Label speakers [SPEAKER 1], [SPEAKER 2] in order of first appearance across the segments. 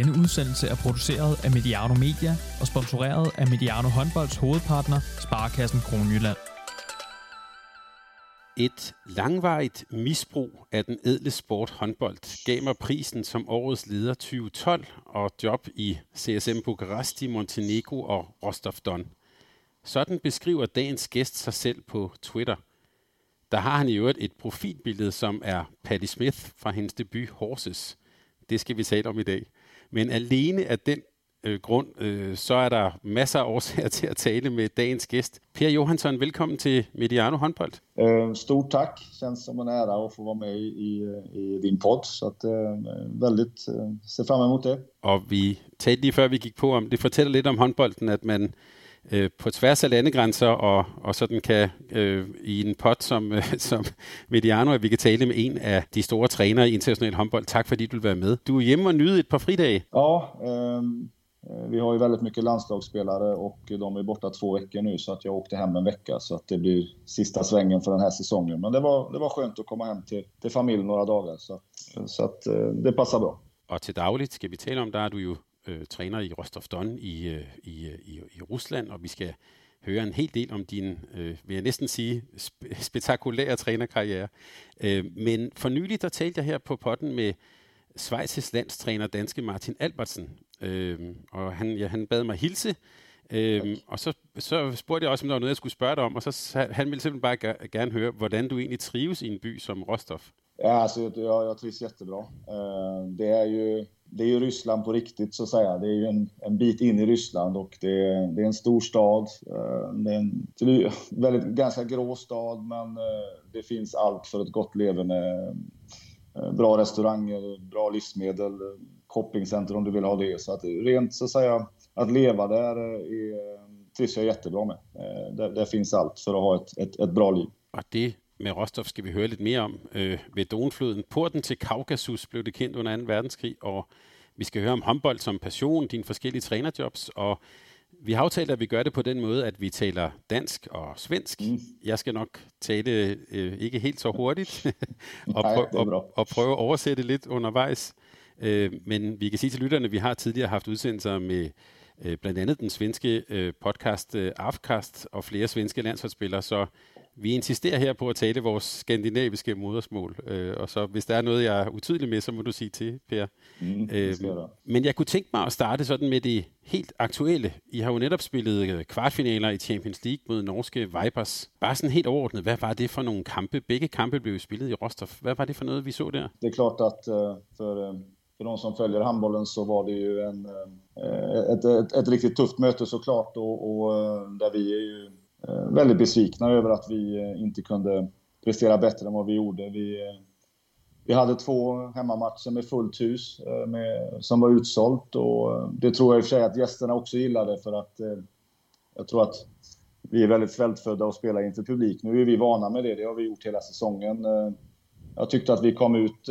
[SPEAKER 1] Denne udsendelse er produceret af Mediano Media og sponsoreret af Mediano Håndbolds hovedpartner, Sparkassen Kronjylland.
[SPEAKER 2] Et langvarigt misbrug af den edle sport håndbold gav mig prisen som årets leder 2012 og job i CSM Bukaresti, Montenegro og Rostov-Don. Sådan beskriver dagens gæst sig selv på Twitter. Der har han i øvrigt et profilbillede, som er Patti Smith fra hendes debut Horses. Det skal vi tale om i dag. Men alene af den øh, grund, øh, så er der masser af årsager til at tale med dagens gæst. Per Johansson, velkommen til Mediano håndbold.
[SPEAKER 3] Uh, stort tack. Känns som en ära att få vara med i, i din podd. Så att, uh, väldigt uh, ser fram emot det.
[SPEAKER 2] Og vi talte lige før vi gik på om, det fortæller lidt om håndbolden, at man øh, på tværs af landegrænser og, og sådan kan øh, i en pot som, øh, som Mediano, at vi kan tale med en af de store trænere i international håndbold. Tak fordi du vil være med. Du er hjemme og nyde et par fridage.
[SPEAKER 3] Ja, um vi har ju väldigt mycket landslagsspelare och de är borta två veckor nu så att jag åkte hem en vecka så att det blir sista svängen för den här säsongen. Men det var, det var skönt att komma hem till, till familj några dagar så, så att det passar bra.
[SPEAKER 2] Og til dagligt skal vi tale om, der er du jo øh, træner i Rostov-Don i, øh, i, i, i Rusland, og vi skal høre en hel del om din, øh, vil jeg næsten sige, sp- spektakulære trænerkarriere. Øh, men for nylig, der talte jeg her på potten med Schweiz's landstræner, danske Martin Albertsen, øh, og han, ja, han bad mig hilse, Øhm, og så, så spurgte jeg også, om der var noget, jeg skulle spørge dig om, og så han ville simpelthen bare gerne høre, hvordan du egentlig trives i en by som Rostov.
[SPEAKER 3] Ja, alltså, jag, jag trivs jättebra. Uh, det är ju det är ju Ryssland på riktigt så att säga. Det är ju en, en bit in i Ryssland och det, är, det är en stor stad. Eh, det är en väldigt, ganska grå stad men eh, det finns allt för ett gott leverne. Eh, bra restauranger, bra livsmedel, shoppingcenter om du vill ha det. Så att rent så att säga, att leva där är, trivs jag jättebra med. Där, där finns allt för att ha ett, ett, ett bra liv.
[SPEAKER 2] Att det med Rostov skal vi høre lidt mere om. Øh, ved Donfloden, porten til Kaukasus blev det kendt under 2. verdenskrig, og vi skal høre om håndbold som passion, dine forskellige trænerjobs, og vi har aftalt, at vi gør det på den måde, at vi taler dansk og svensk. Mm. Jeg skal nok tale øh, ikke helt så hurtigt, og, prøv, og, og prøve at oversætte lidt undervejs. Øh, men vi kan sige til lytterne, at vi har tidligere haft udsendelser med øh, blandt andet den svenske øh, podcast øh, Afkast og flere svenske landsholdsspillere, så vi insisterer her på at tale vores skandinaviske modersmål, øh, og så hvis der er noget, jeg er utydelig med, så må du sige til, Per. Mm, øh, men jeg kunne tænke mig at starte sådan med det helt aktuelle. I har jo netop spillet øh, kvartfinaler i Champions League mod norske Vipers. Bare sådan helt overordnet, hvad var det for nogle kampe? Begge kampe blev spillet i Rostov. Hvad var det for noget, vi så der?
[SPEAKER 3] Det är klart att uh, för, för de som följer handbollen så var det ju en, uh, ett, ett, ett riktigt tufft möte såklart och, och där vi är ju Eh, väldigt besvikna över att vi eh, inte kunde prestera bättre än vad vi gjorde. Vi, eh, vi hade två hemmamatcher med fullt hus med, som var utsålt och det tror jag i och för sig att gästerna också gillade för att jag tror att vi är väldigt svältfödda och spelar inför publik. Nu är vi vana med det, det har vi gjort hela säsongen. Jag tyckte att vi kom ut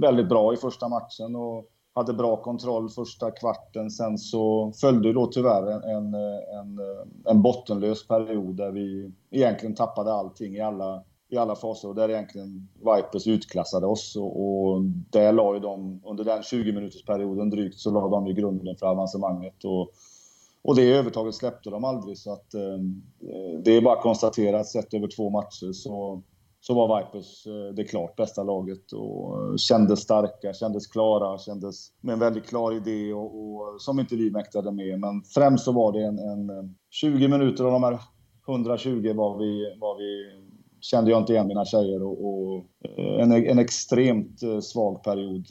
[SPEAKER 3] väldigt bra i första matchen och hade bra kontroll första kvarten. Sen så följde då tyvärr en, en, en, en bottenlös period där vi egentligen tappade allting i alla, i alla faser och där egentligen Vipers utklassade oss. Och, och där la ju de, under den 20 minuters perioden drygt, så la de ju grunden för avancemanget. Och, och det övertaget släppte de aldrig. Så att, eh, det är bara att konstatera sett över två matcher så så var Vipers eh, det klart bästa laget och eh, kändes starka, kändes klara, kändes med en väldigt klar idé och, och som inte vi mäktade med. Men främst så var det en, en eh, 20 minuter av de här 120 var vi, var vi kände jag inte igen mina tjejer och, och en, en extremt svag period.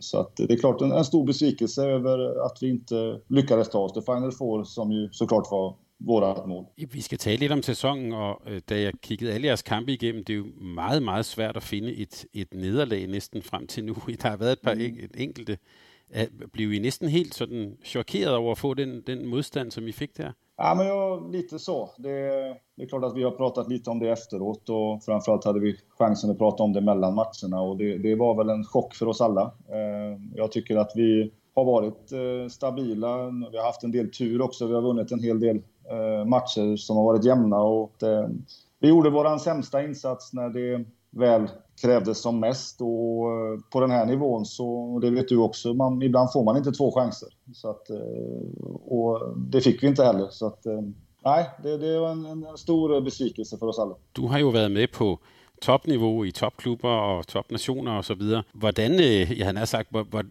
[SPEAKER 3] Så att det är klart en, en stor besvikelse över att vi inte lyckades ta oss till Final Four som ju såklart var vårt mål.
[SPEAKER 2] Vi skal tale lidt om sæsonen, og øh, da jeg kiggede alle jeres kampe igennem, det er jo meget, meget svært at finde et, et nederlag næsten frem til nu. Der har været et par mm. et enkelte. Blev I næsten helt sådan chokeret over at få den, den modstand, som I fick där?
[SPEAKER 3] Ja, men jag, lite så. Det, det är klart att vi har pratat lite om det efteråt och framförallt hade vi chansen att prata om det mellan matcherna och det, det var väl en chock för oss alla. Eh, jag tycker att vi har varit eh, stabila. Vi har haft en del tur också. Vi har vunnit en hel del Eh, matcher som har varit jämna. Och, eh, vi gjorde vår sämsta insats när det, väl krävdes som mest. Och eh, på den här nivån så, det vet du också, man, ibland får man inte två chanser. Så att, och det fick vi inte heller. Så att, nej, det, det var en, en stor besvikelse för oss alla.
[SPEAKER 2] Du har ju varit med på toppnivå i toppklubbar och toppnationer och så vidare. Hvordan, jeg havde sagt, hvor, hvor,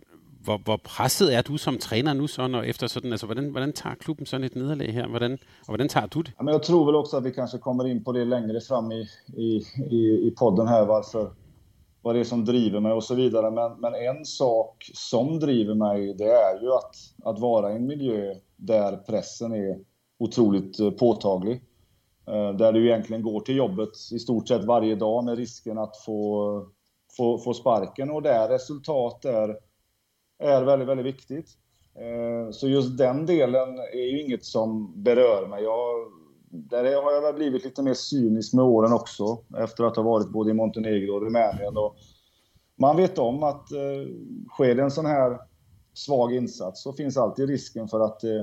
[SPEAKER 2] hvor, hvor presset er du som træner nu så, når efter sådan, altså hvordan, hvordan tager klubben sådan ett nederlag här? Hvordan, och hvordan tager du det?
[SPEAKER 3] Ja, jag tror väl också att vi kanske kommer in på det längre fram i, i, i, i podden här, varför, vad det är som driver mig och så vidare. Men, men en sak som driver mig, det är ju att, att vara i en miljö där pressen är otroligt eh, påtaglig. Eh, där du egentligen går till jobbet i stort sett varje dag med risken att få, få, få sparken och där resultat är, är väldigt, väldigt viktigt. Eh, så just den delen är ju inget som berör mig. Jag, där har jag väl blivit lite mer cynisk med åren också, efter att ha varit både i Montenegro och Rumänien. Och man vet om att eh, sker det en sån här svag insats så finns alltid risken för att eh,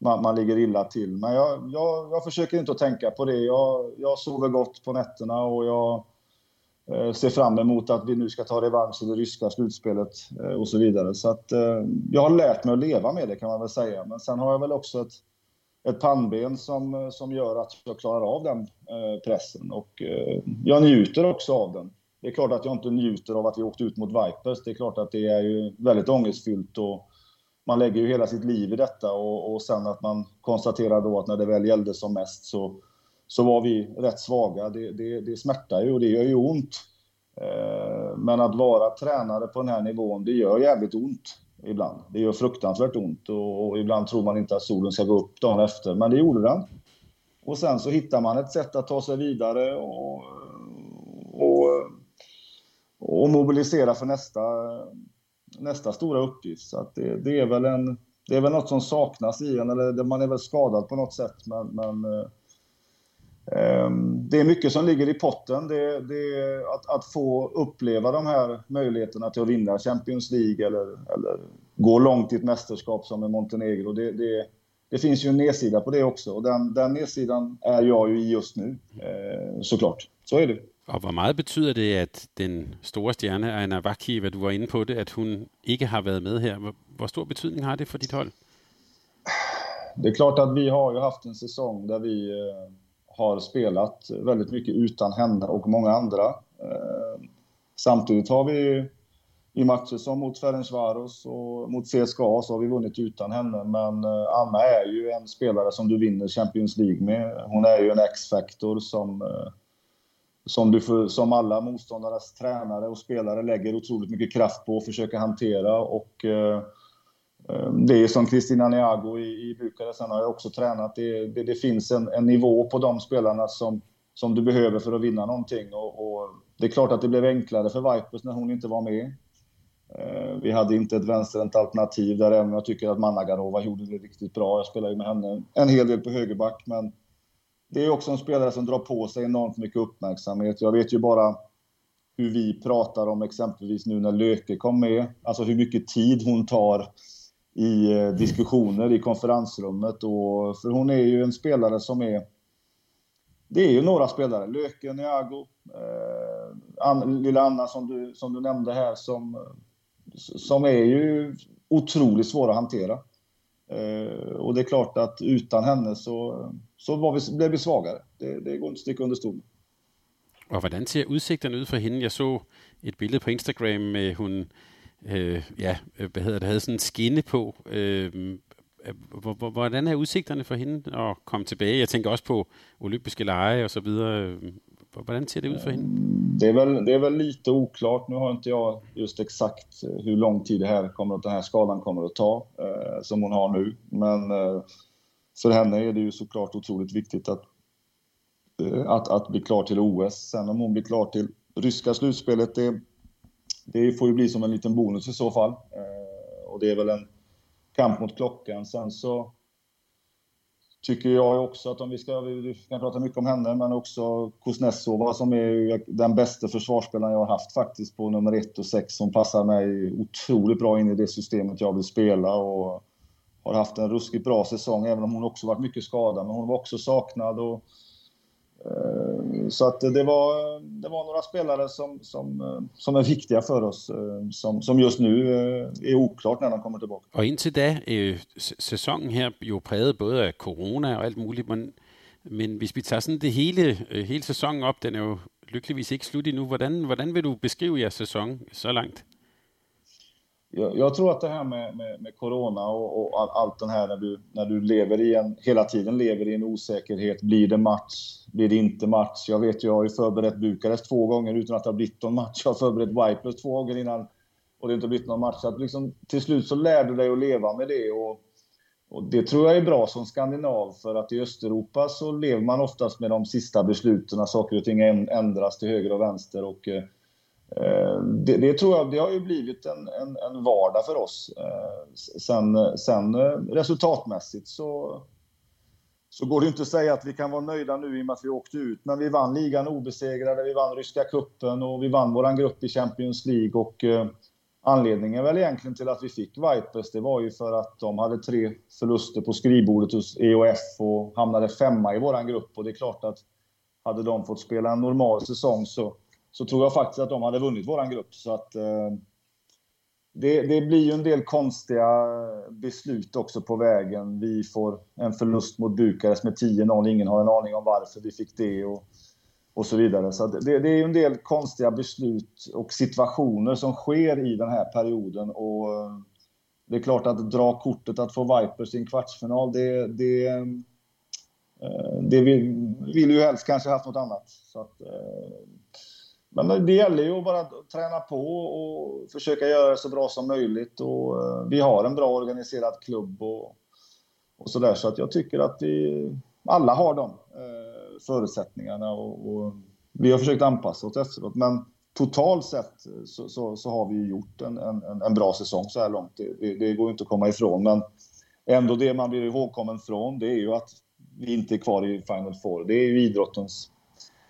[SPEAKER 3] man, man ligger illa till. Men jag, jag, jag försöker inte att tänka på det. Jag, jag sover gott på nätterna och jag Eh, ser fram emot att vi nu ska ta revansch i det ryska slutspelet eh, och så vidare. Så att eh, jag har lärt mig att leva med det kan man väl säga. Men sen har jag väl också ett, ett pannben som, som gör att jag klarar av den pressen och jag njuter också av den. Det är klart att jag inte njuter av att vi åkte ut mot Vipers. Det är klart att det är ju väldigt ångestfyllt och man lägger ju hela sitt liv i detta och, och sen att man konstaterar då att när det väl gällde som mest så, så var vi rätt svaga. Det, det, det smärtar ju och det gör ju ont. Eh, men att vara tränare på den här nivån, det gör jävligt ont ibland. Det gör fruktansvärt ont och, ibland tror man inte att solen ska gå upp dagen efter, men det gjorde den. Och sen så hittar man ett sätt att ta sig vidare och, och, och mobilisera för nästa nästa stora uppgift. Så att det, det, är väl en, det är väl något som saknas i en, eller man är väl skadad på något sätt. Men, men eh, det är mycket som ligger i potten. Det, det att, att, få uppleva de här möjligheterna till att vinna Champions League eller, eller gå långt i ett mästerskap som i Montenegro. Det, det, det finns ju en nedsida på det också och den, den nedsidan är jag ju i just nu, eh, såklart. Så är det.
[SPEAKER 2] Og hvor meget betyder det, at den store stjerne, Anna Vaki, hvad du var inde på det, at hun ikke har været med her? Hvor, stor betydning har det for dit hold?
[SPEAKER 3] Det är klart att vi har ju haft en säsong där vi eh, har spelat väldigt mycket utan henne och många andra. Eh, samtidigt har vi i matcher som mot Ferencvaros och mot CSKA så har vi vunnit utan henne. Men eh, Anna är ju en spelare som du vinner Champions League med. Hon är ju en X-faktor som eh, som, du för, som alla motståndares tränare och spelare lägger otroligt mycket kraft på och försöker hantera. Och, Ehm, det är som Kristina Niago i, i Bukarest, har jag också tränat. Det, det, det, finns en, en nivå på de spelarna som, som du behöver för att vinna någonting. Och, och, det är klart att det blev enklare för Vipers när hon inte var med. Ehm, vi hade inte ett vänsterhänt alternativ där, även om jag tycker att Managarova gjorde det riktigt bra. Jag spelar ju med henne en hel del på högerback, men det är också en spelare som drar på sig enormt mycket uppmärksamhet. Jag vet ju bara hur vi pratar om exempelvis nu när Löke kom med, alltså hur mycket tid hon tar i eh, diskussioner i konferensrummet. Och, för hon är ju en spelare som är... Det är ju några spelare, Löken, Niago, eh, lilla Anna som du, som du nämnde här, som, som är ju otroligt svåra att hantera. Eh, och det är klart att utan henne så, så var vi, blev vi svagare. Det, det går inte att sticka under stol
[SPEAKER 2] Och hur ser utsikten ut för henne? Jag såg ett bild på Instagram med hon øh, ja, øh, hvad hedder det, havde sådan en skinne på. Øh, hvordan er udsigterne for hende at komme tilbage? Jeg tænker også på olympiske lege og så videre. Hvordan ser det ut för henne?
[SPEAKER 3] Det är, väl, det är väl lite oklart. Nu har inte jag just exakt eh, hur lång tid det här kommer, den här skadan kommer att ta, eh, som hon har nu. Men eh, för henne är det ju såklart otroligt viktigt att, eh, att, att bli klar till OS. Sen om hon blir klar till ryska slutspelet, det, det får ju bli som en liten bonus i så fall. Eh, och det är väl en kamp mot klockan. Sen så tycker jag också att om vi ska, vi kan prata mycket om henne, men också Kuznetsova som är den bästa försvarsspelaren jag har haft faktiskt på nummer ett och sex som passar mig otroligt bra in i det systemet jag vill spela och har haft en ruskigt bra säsong, även om hon också varit mycket skadad. Men hon var också saknad och Eh, så att det var, det var några spelare som, som, eh, som är viktiga för oss, eh, som, som just nu är oklart när de kommer tillbaka.
[SPEAKER 2] Och indtil da, ju säsongen här ju präglad både av corona och allt möjligt, men, men hvis vi tar sådan det hele, øh, hele sæsonen op, den är ju lyckligtvis inte slut endnu. Hvordan, hvordan vil du beskrive jeres säsong så långt?
[SPEAKER 3] Jag, jag, tror att det här med, med, med corona och, och all, allt den här när du, när du lever i en, hela tiden lever i en osäkerhet. Blir det match? Blir det inte match? Jag vet, jag har ju förberett Bukarest två gånger utan att det har blivit någon match. Jag har förberett Wipers två gånger innan och det inte blivit någon match. Så att liksom, till slut så lär du dig att leva med det. Och, och det tror jag är bra som skandinav för att i Östeuropa så lever man oftast med de sista besluten. Saker och ting ändras till höger och vänster. Och, Eh, Eh, det, det, tror jag det har ju blivit en, en, en vardag för oss. Eh, sen, sen eh, resultatmässigt så, så går det inte att säga att vi kan vara nöjda nu i och med att vi åkte ut. Men vi vann ligan obesegrade, vi vann ryska kuppen och vi vann vår grupp i Champions League. Och, Anledningen väl egentligen till att vi fick Vipers, det var ju för att de hade tre förluster på skrivbordet hos EOF och hamnade femma i vår grupp. Och det är klart att hade de fått spela en normal säsong så så tror jag faktiskt att de hade vunnit våran grupp. Så att, eh, det, det, blir ju en del konstiga beslut också på vägen. Vi får en förlust mot Bukarest med 10-0. Ingen har en aning om varför vi fick det och, och så vidare. Så det, det, är ju en del konstiga beslut och situationer som sker i den här perioden. Och eh, det är klart att dra kortet att få Vipers i en kvartsfinal, det, det, eh, det vill, vill ju helst kanske haft något annat. Så att, men det gäller ju att bara träna på och försöka göra det så bra som möjligt. Och eh, vi har en bra organiserad klubb och, och så där. Så att jag tycker att vi alla har de eh, förutsättningarna och, och, vi har försökt anpassa oss efteråt. Men totalt sett så, så, så har vi gjort en, en, en, bra säsong så här långt. Det, det, det går inte att komma ifrån. Men ändå det man blir ihågkommen från, det är ju att vi inte är kvar i Final Four. Det är ju idrottens,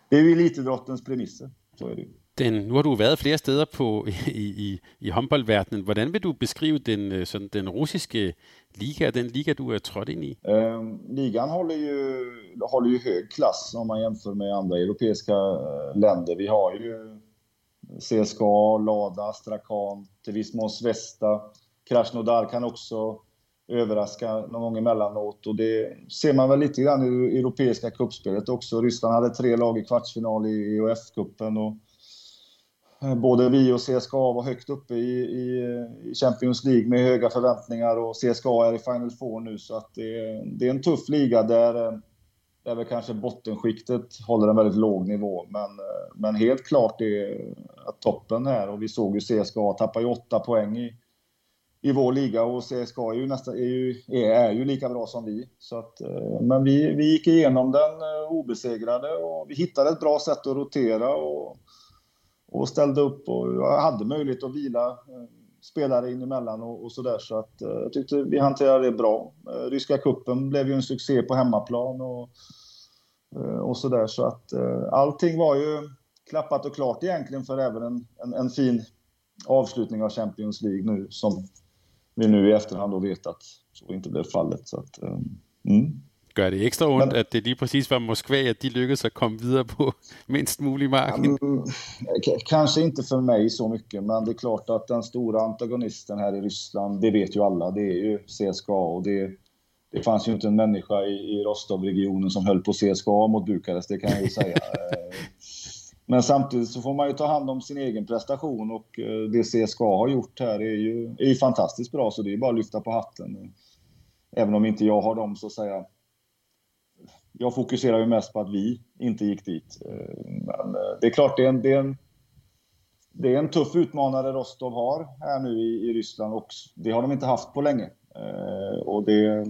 [SPEAKER 3] det är ju elitidrottens premisser. Så är det.
[SPEAKER 2] Den, nu har du været flere steder på i, i, i håndboldverdenen. Hvordan vil du beskrive den, øh, sådan, den russiske liga, den liga du er trådt ind i?
[SPEAKER 3] Eh, ligan håller ju, håller ju hög klass om man jämför med andra europeiska øh, länder. Vi har ju CSKA, Lada, Astrakan, till viss mån Svesta. Krasnodar kan också överraska någon gång emellanåt. Och det ser man väl lite grann i det europeiska kuppspelet också. Ryssland hade tre lag i kvartsfinal i EHF-cupen. Och eh, både vi och CSKA var högt uppe i, i, i, Champions League med höga förväntningar och CSKA är i Final Four nu. Så att det, det är en tuff liga där, eh, där väl kanske bottenskiktet håller en väldigt låg nivå. Men, eh, men helt klart är att toppen här och vi såg ju CSKA tappa ju åtta poäng i i vår liga och CSKA är ju, nästa, är ju, är ju lika bra som vi. Så att, eh, men vi, vi gick igenom den eh, obesegrade och vi hittade ett bra sätt att rotera och, och ställde upp och jag hade möjlighet att vila eh, spelare in emellan och, och sådär. Så att jag tyckte vi hanterade det bra. Ryska kuppen blev ju en succé på hemmaplan och, och sådär. Så att allting var ju klappat och klart egentligen för även en, en, en fin avslutning av Champions League nu som vi nu i efterhand då vet att så inte blev fallet. Så att, eh, mm.
[SPEAKER 2] Gør det extra ondt, Men, at det lige præcis var Moskva, at de lykkedes at komme videre på minst mulig marken?
[SPEAKER 3] Kanske inte för mig så mycket, men det är klart att den stora antagonisten här i Ryssland, det vet ju alla, det är ju CSKA och det, det fanns ju inte en människa i, i Rostov-regionen som höll på CSKA mot Bukarest, det kan jag ju säga. Men samtidigt så får man ju ta hand om sin egen prestation och eh, det CSKA har gjort här är ju, är ju fantastiskt bra så det är bara att lyfta på hatten. Även om inte jag har dem så att säga. Jag fokuserar ju mest på att vi inte gick dit. Eh, men eh, det är klart, det är en, det är en, det är en tuff utmanare Rostov har här nu i, i Ryssland och det har de inte haft på länge. Och det,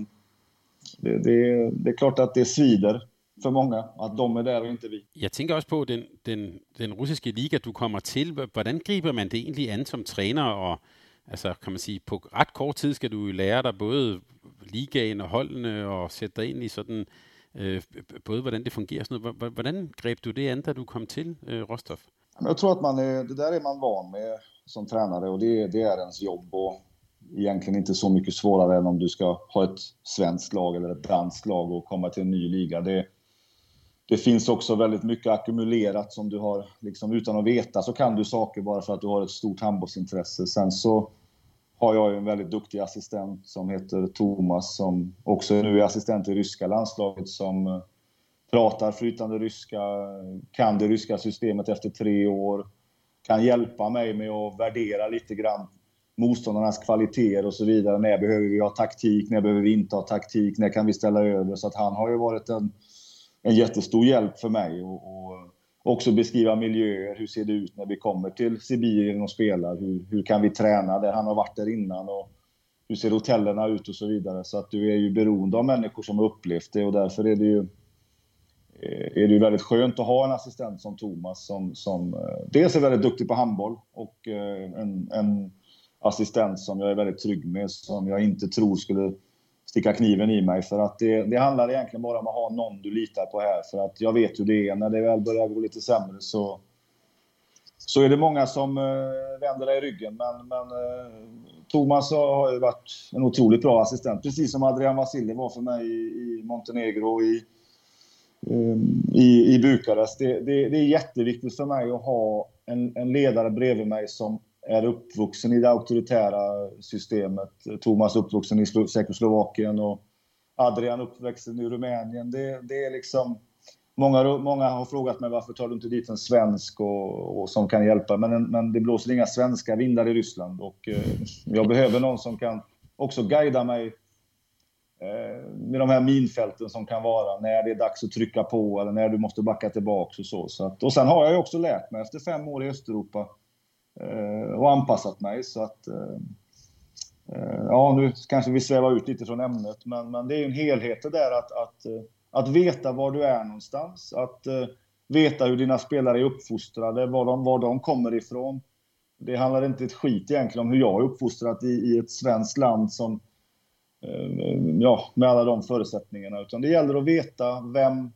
[SPEAKER 3] det, det, det är klart att det svider för många, att de är där och inte vi.
[SPEAKER 2] Jag tänker också på den, den, den russiska liga du kommer till. Hur griper man det egentligen an som tränare? Och, alltså, kan man säga, på rätt kort tid ska du lära dig både ligaen och holdene och sätta in i sådan, øh, både hur det fungerar. Hur grep du det an, da du kom till øh, Rostov?
[SPEAKER 3] Jag tror att man är, det där är man van med som tränare och det, det är ens jobb. Och egentligen inte så mycket svårare än om du ska ha ett svenskt lag eller ett danskt lag och komma till en ny liga. Det, det finns också väldigt mycket ackumulerat som du har, liksom utan att veta så kan du saker bara för att du har ett stort handbollsintresse. Sen så har jag ju en väldigt duktig assistent som heter Thomas som också nu är assistent i ryska landslaget som eh, pratar flytande ryska, kan det ryska systemet efter tre år, kan hjälpa mig med att värdera lite grann motståndarnas kvaliteter och så vidare. När behöver vi ha taktik? När behöver vi inte ha taktik? När kan vi ställa över? Så att han har ju varit en, en jättestor hjälp för mig. Och, och också beskriva miljöer. Hur ser det ut när vi kommer till Sibirien och spelar? Hur, hur kan vi träna där? Han har varit där innan. Och hur ser hotellerna ut och så vidare. Så att du är ju beroende av människor som har upplevt det och därför är det ju eh, är det ju väldigt skönt att ha en assistent som Thomas som, som eh, dels är väldigt duktig på handboll och eh, en, en assistent som jag är väldigt trygg med, som jag inte tror skulle sticka kniven i mig. För att det, det handlar egentligen bara om att ha någon du litar på här. För att jag vet hur det är. När det väl börjar gå lite sämre så, så är det många som eh, vänder dig i ryggen. Men, men eh, Thomas har ju varit en otroligt bra assistent. Precis som Adrian Vasiljev var för mig i, i Montenegro och i, um, i, i Bukarest. Det, det, det, är jätteviktigt för mig att ha en, en ledare bredvid mig som är uppvuxen i det auktoritära systemet. Thomas uppvuxen i Tjeckoslovakien och Adrian uppvuxen i Rumänien. Det, det är liksom... Många, många har frågat mig varför tar du inte dit en svensk och, och som kan hjälpa. Men, men det blåser inga svenska vindar i Ryssland och eh, jag behöver någon som kan också guida mig eh, med de här minfälten som kan vara när det är dags att trycka på eller när du måste backa tillbaka och så. så att, och sen har jag ju också lärt mig efter fem år i Östeuropa Eh, Eh, och anpassat mig. Så att, eh, eh, ja, nu kanske vi svävar ut lite från ämnet, men, men det är ju en helhet det där att, att, eh, att veta var du är någonstans. Att veta hur dina spelare är uppfostrade, var de, var de kommer ifrån. Det handlar inte ett skit egentligen om hur jag är uppfostrad i, i ett svenskt land som, ja, med alla de förutsättningarna. Utan det gäller att veta vem,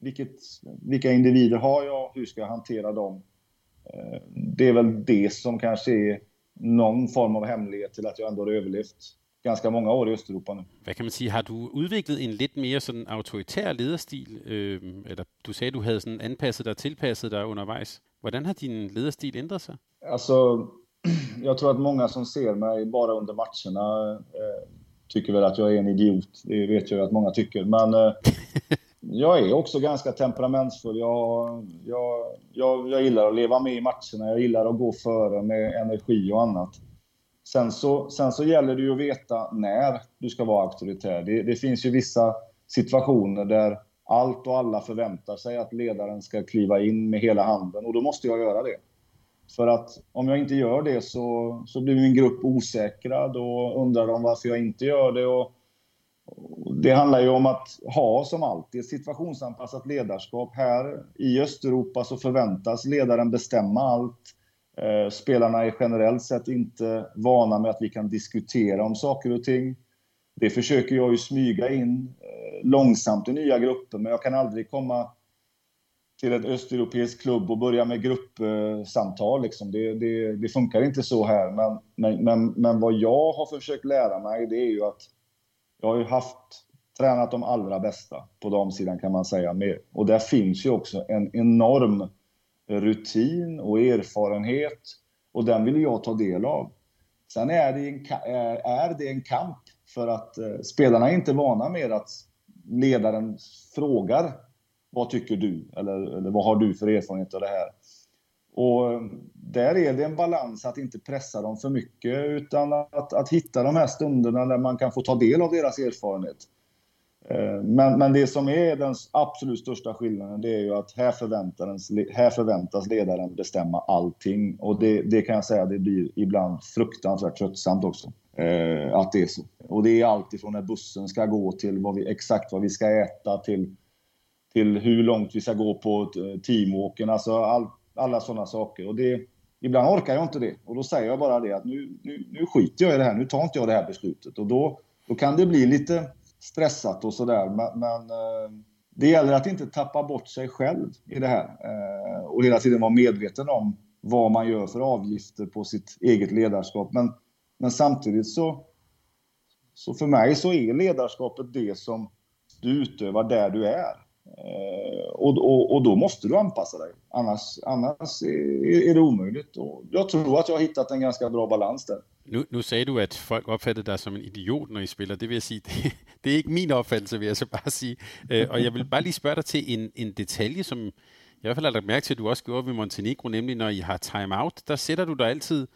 [SPEAKER 3] vilket, vilka individer har jag, hur ska jag hantera dem det är väl det som kanske är någon form av hemlighet till att jag ändå har överlevt ganska många år i Östeuropa nu.
[SPEAKER 2] Vad kan man säga, har du utvecklat en lite mer sådan auktoritär ledarstil? Øh, eller du sa du hade sådan anpassat dig, tillpassat dig undervejs. Hvordan har din ledarstil ändrat sig?
[SPEAKER 3] Alltså, jag tror att många som ser mig bara under matcherna eh, tycker väl att jag är en idiot. Det vet jag att många tycker. Men eh, jag är också ganska temperamentsfull. Jag, jag, jag, jag gillar att leva med i matcherna. Jag gillar att gå före med energi och annat. Sen så, sen så gäller det ju att veta när du ska vara auktoritär. Det, det finns ju vissa situationer där allt och alla förväntar sig att ledaren ska kliva in med hela handen och då måste jag göra det. För att om jag inte gör det så, så blir min grupp osäkra. Då undrar de varför jag inte gör det. Och det handlar ju om att ha, som alltid, situationsanpassat ledarskap. Här i Östeuropa så förväntas ledaren bestämma allt. Eh, spelarna är generellt sett inte vana med att vi kan diskutera om saker och ting. Det försöker jag ju smyga in eh, långsamt i nya grupper, men jag kan aldrig komma till en östeuropeisk klubb och börja med gruppsamtal. Liksom. Det, det, det, funkar inte så här. Men, men, men, men vad jag har försökt lära mig, det är ju att jag har ju haft tränat de allra bästa på damsidan kan man säga. Och där finns ju också en enorm rutin och erfarenhet och den vill jag ta del av. Sen är det en, är det en kamp för att eh, spelarna är inte vana med att ledaren frågar vad tycker du? Eller, eller vad har du för erfarenhet av det här? Och där är det en balans att inte pressa dem för mycket utan att, att hitta de här stunderna där man kan få ta del av deras erfarenhet. Eh, men, men det som är den absolut största skillnaden det är ju att här, här förväntas ledaren bestämma allting. Och det, det kan jag säga, det blir ibland fruktansvärt tröttsamt också. Eh, att det är så. Och det är allt ifrån när bussen ska gå till vad vi, exakt vad vi ska äta till, till hur långt vi ska gå på teamwalken. Alltså allt alla sådana saker. Och det, ibland orkar jag inte det. Och då säger jag bara det att nu, nu, nu skiter jag i det här. Nu tar inte jag det här beslutet. Och då, då kan det bli lite stressat och sådär. Men, men eh, det gäller att inte tappa bort sig själv i det här. Eh, och hela tiden vara medveten om vad man gör för avgifter på sitt eget ledarskap. Men, men samtidigt så, så för mig så är ledarskapet det som du utövar där du är. Eh, och, och, och, då måste du anpassa dig. Annars, annars är, är det omöjligt. Och jag tror att jag har hittat en ganska bra balans där.
[SPEAKER 2] Nu, nu sagde du, at folk opfattede dig som en idiot, når I spiller. Det vil jeg sige, det, det er ikke min opfattelse, vil jeg så bare sige. Øh, og jeg vil bare lige spørge dig til en, en detalje, som i fald har lagt mærke til, at du også gjorde ved Montenegro, nemlig når I har time-out, der sætter du dig altid,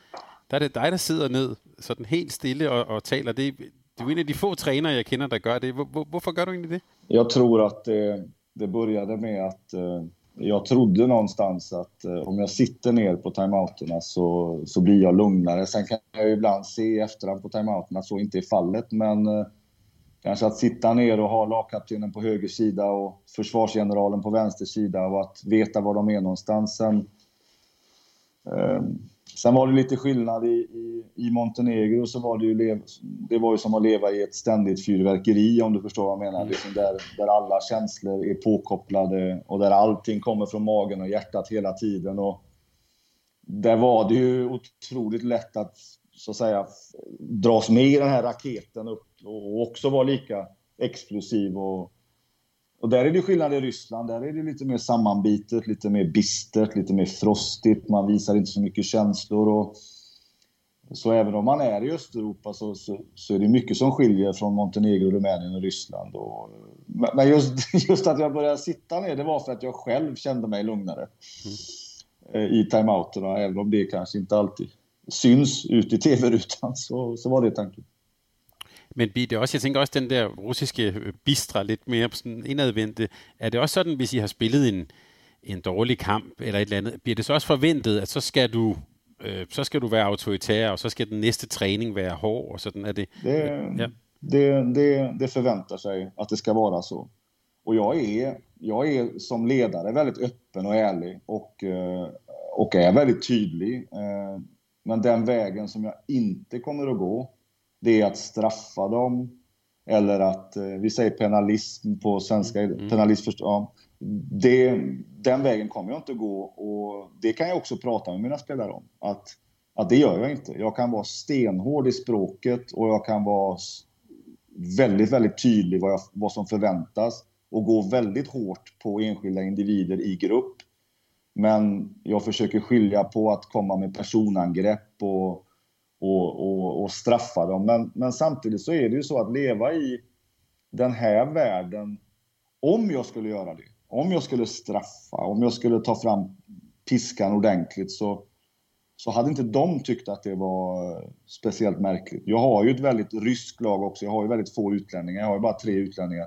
[SPEAKER 2] der er det dig, der sidder ned, sådan helt stille og, og taler. Det, du er en af de få trænere, jeg kender, der gør det. Hvorfor gør du egentlig det?
[SPEAKER 3] Jeg tror, at det, det började med att eh, jag trodde någonstans att eh, om jag sitter ner på timeouterna så, så blir jag lugnare. Sen kan jag ibland se i efterhand på timeouterna att så inte är fallet, men eh, kanske att sitta ner och ha lagkaptenen på höger sida och försvarsgeneralen på vänster sida och att veta var de är någonstans. Sen, Sen var det lite skillnad i, i, i Montenegro, så var det ju, det var ju som att leva i ett ständigt fyrverkeri om du förstår vad jag menar. Liksom där, där alla känslor är påkopplade och där allting kommer från magen och hjärtat hela tiden. Och där var det ju otroligt lätt att, så att säga, dras med i den här raketen upp och också vara lika explosiv och och där är det skillnad i Ryssland. Där är det lite mer sammanbitet, lite mer bistert, lite mer frostigt. Man visar inte så mycket känslor. Och så även om man är i Östeuropa så, så, så är det mycket som skiljer från Montenegro, Rumänien och Ryssland. Och, men just, just att jag började sitta ner, det var för att jag själv kände mig lugnare mm. i timeouterna. Även om det kanske inte alltid syns ut i tv-rutan så, så var det tanken.
[SPEAKER 2] Men det også, jeg tænker også den der russiske øh, bistre, lidt mere sådan indadvendte, er det også sådan, hvis I har spillet en, en dårlig kamp eller et eller andet, bliver det så også forventet, at så skal du øh, så skal du være autoritær, og så skal den næste træning være hård, og sådan er det.
[SPEAKER 3] Det, ja. det, det, det förväntar sig att det ska vara så. Och jag är, jag är som ledare väldigt öppen och ärlig och, eh, och är väldigt tydlig. Eh, men den vägen som jag inte kommer att gå, det är att straffa dem. Eller att, eh, vi säger penalism på svenska, mm. penalism ja. Det, den vägen kommer jag inte gå och det kan jag också prata med mina spelare om. Att, att det gör jag inte. Jag kan vara stenhård i språket och jag kan vara väldigt, väldigt tydlig vad, jag, vad som förväntas och gå väldigt hårt på enskilda individer i grupp. Men jag försöker skilja på att komma med personangrepp och och, och, och straffa dem. Men, men samtidigt så är det ju så att leva i den här världen, om jag skulle göra det, om jag skulle straffa, om jag skulle ta fram piskan ordentligt så, så hade inte de tyckt att det var speciellt märkligt. Jag har ju ett väldigt ryskt lag också. Jag har ju väldigt få utlänningar. Jag har ju bara tre utlänningar.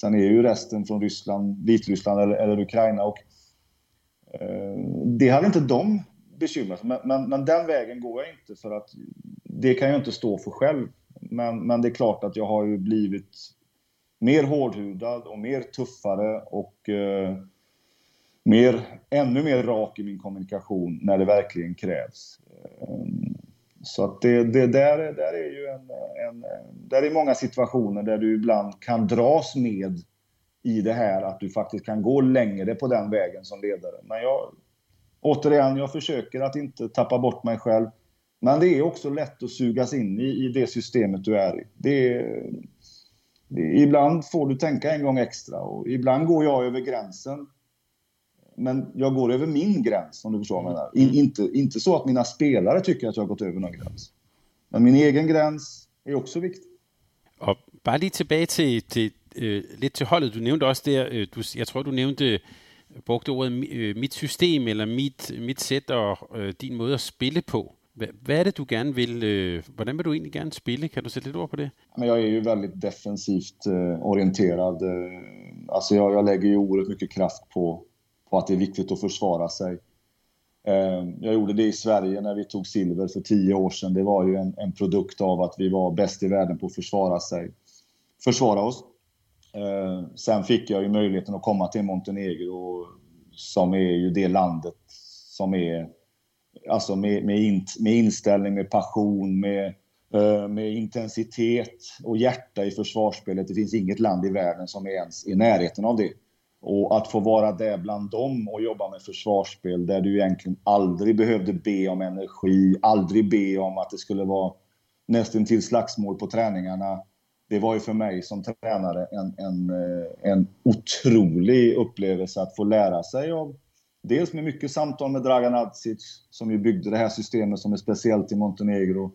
[SPEAKER 3] Sen är ju resten från Ryssland, Vitryssland eller, eller Ukraina. Och, eh, det hade inte de bekymret. Men, men, men, den vägen går jag inte för att det kan jag inte stå för själv. Men, men det är klart att jag har ju blivit mer hårdhudad och mer tuffare och eh, mer, ännu mer rak i min kommunikation när det verkligen krävs. Eh, så att det, det där, där är ju en, en, där är många situationer där du ibland kan dras med i det här att du faktiskt kan gå längre på den vägen som ledare. Men jag, återigen, jag försöker att inte tappa bort mig själv. Men det är också lätt att sugas in i, i det systemet du är i. Det är, det, ibland får du tänka en gång extra och ibland går jag över gränsen. Men jag går över min gräns, om du förstår vad jag menar. In, inte, inte så att mina spelare tycker att jag har gått över någon gräns. Men min egen gräns är också viktig.
[SPEAKER 2] Och bara lite tillbaka till, till, uh, lite till holdet. Du nämnde också det, uh, du, jag tror du nämnde brugte ordet øh, mit system, eller mit, mit sæt og øh, din måde at spille på. Hvad, hvad er det, du gerne vil? Øh, hvordan vil du egentlig gerne spille? Kan du sætte lidt ord på det?
[SPEAKER 3] Men jag är ju väldigt defensivt eh, orienterad. Øh, alltså jag, jag lägger ju oerhört mycket kraft på, på att det är viktigt att försvara sig. Eh, jag gjorde det i Sverige när vi tog silver för tio år sedan. Det var ju en, en produkt av att vi var bäst i världen på att försvara sig. Försvara oss. Eh, sen fick jag ju möjligheten att komma till Montenegro som är ju det landet som är alltså med, med, in, med inställning, med passion, med, eh, med intensitet och hjärta i försvarsspelet. Det finns inget land i världen som är ens i närheten av det. Och att få vara där bland dem och jobba med försvarsspel där du egentligen aldrig behövde be om energi, aldrig be om att det skulle vara nästan till slagsmål på träningarna det var ju för mig som tränare en, en, eh, en otrolig upplevelse att få lära sig av Dels med mycket samtal med Dragan Adzic som ju byggde det här systemet som är speciellt i Montenegro.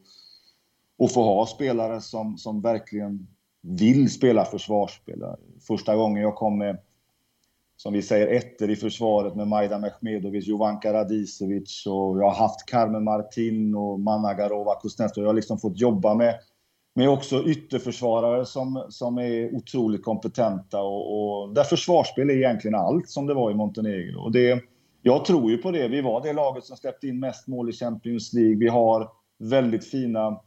[SPEAKER 3] Och få ha spelare som, som verkligen vill spela försvarsspel. Första gången jag kom med, som vi säger, ettor i försvaret med Majda Mehmedovic, Jovanka Radicevic och jag har haft Carmen Martin och Managarova Kuznetsov. Jag har liksom fått jobba med, med också ytterförsvarare som, som är otroligt kompetenta och, och där försvarsspel är egentligen allt som det var i Montenegro. Och det, jag tror ju på det. Vi var det laget som släppte in mest mål i Champions League. Vi har väldigt fina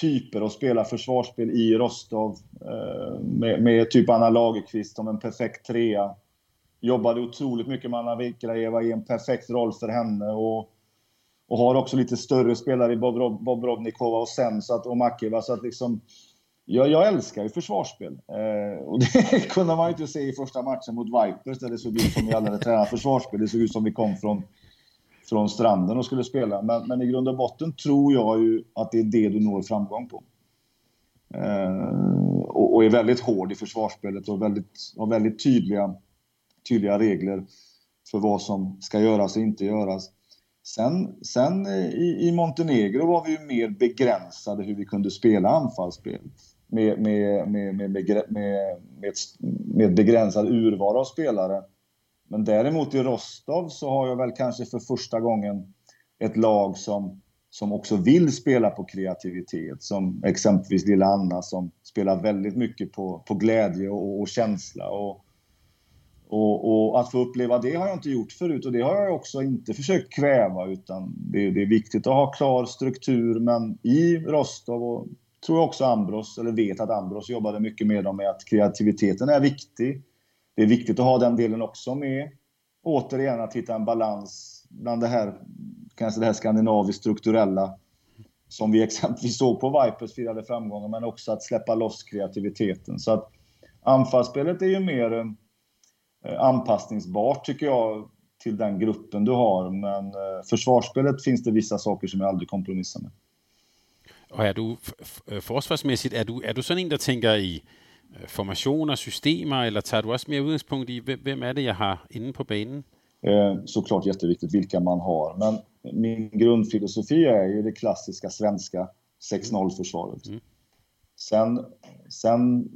[SPEAKER 3] typer att spela försvarsspel i Rostov. Eh, med, med typ Anna Lagerqvist som en perfekt trea. Jobbade otroligt mycket med Anna Vikrajeva i en perfekt roll för henne. Och, och har också lite större spelare i Bob, Bob och Sen så att, och Makeva. Så att liksom, jag, jag älskar ju försvarsspel. Eh, och det kunde man ju inte se i första matchen mot Vipers där det såg ut som vi alla hade tränat försvarsspel. Det såg ut som vi kom från, från stranden och skulle spela. Men, men i grund och botten tror jag ju att det är det du når framgång på. Eh, och, och, är väldigt hård i försvarsspelet och väldigt, har väldigt tydliga, tydliga regler för vad som ska göras och inte göras. Sen, sen eh, i, i Montenegro var vi ju mer begränsade hur vi kunde spela anfallsspel med, med, med, med, med, med, med begränsad urval av spelare. Men däremot i Rostov så har jag väl kanske för första gången ett lag som, som också vill spela på kreativitet. Som exempelvis Lilla Anna som spelar väldigt mycket på, på glädje och, och känsla. Och, och, och, att få uppleva det har jag inte gjort förut och det har jag också inte försökt kväva utan det, det är viktigt att ha klar struktur men i Rostov och tror jag också Ambros, eller vet att Ambros jobbade mycket med dem, med att kreativiteten är viktig. Det är viktigt att ha den delen också med. Återigen att hitta en balans bland det här, kanske det här skandinaviskt strukturella som vi exempelvis såg på Vipers firade framgångar, men också att släppa loss kreativiteten. Så att anfallsspelet är ju mer eh, anpassningsbart tycker jag till den gruppen du har, men eh, försvarsspelet finns det vissa saker som jag aldrig kompromissar med.
[SPEAKER 2] Og er du øh, forsvarsmæssigt, er du, er du sådan en, der tænker i formationer, systemer, eller tager du også mere udgangspunkt i, hvem er det, jeg har inde på banen?
[SPEAKER 3] Eh, såklart jätteviktigt vilka man har, men min grundfilosofi är ju det klassiska svenska 6-0-försvaret. Mm. Sen, sen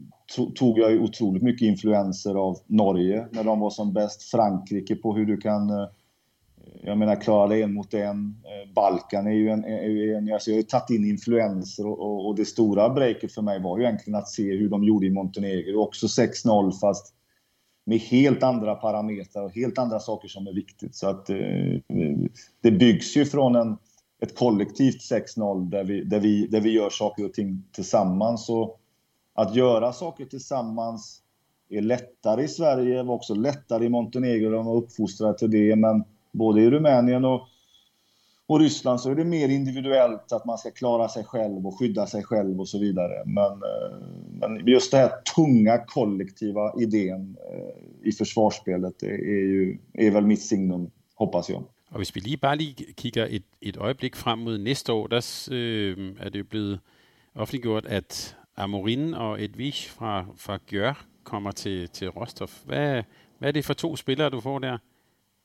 [SPEAKER 3] tog jag ju otroligt mycket influenser av Norge när de var som bäst, Frankrike på hur du kan eh, jag menar, klara dig en mot en. Eh, Balkan är ju en... Är ju en alltså jag har ju tagit in influenser och, och, och, det stora breaket för mig var ju egentligen att se hur de gjorde i Montenegro. Också 6-0 fast med helt andra parametrar och helt andra saker som är viktigt. Så att eh, det byggs ju från en, ett kollektivt 6-0 där vi, där, vi, där vi gör saker och ting tillsammans. Och att göra saker tillsammans är lättare i Sverige, var också lättare i Montenegro, de var uppfostrade till det. Men både i Rumänien och, och Ryssland så är det mer individuellt att man ska klara sig själv och skydda sig själv och så vidare. Men, eh, men just den här tunga kollektiva idén eh, i försvarsspelet är, ju, är väl mitt signum, hoppas jag.
[SPEAKER 2] Og hvis vi lige bare lige kigger et, et øjeblik frem mod næste år, der øh, er det jo blevet offentliggjort, at Amorin og Edvige fra, fra Gjør kommer til, til Rostov. Hvad, hvad er det for to spillere, du får der?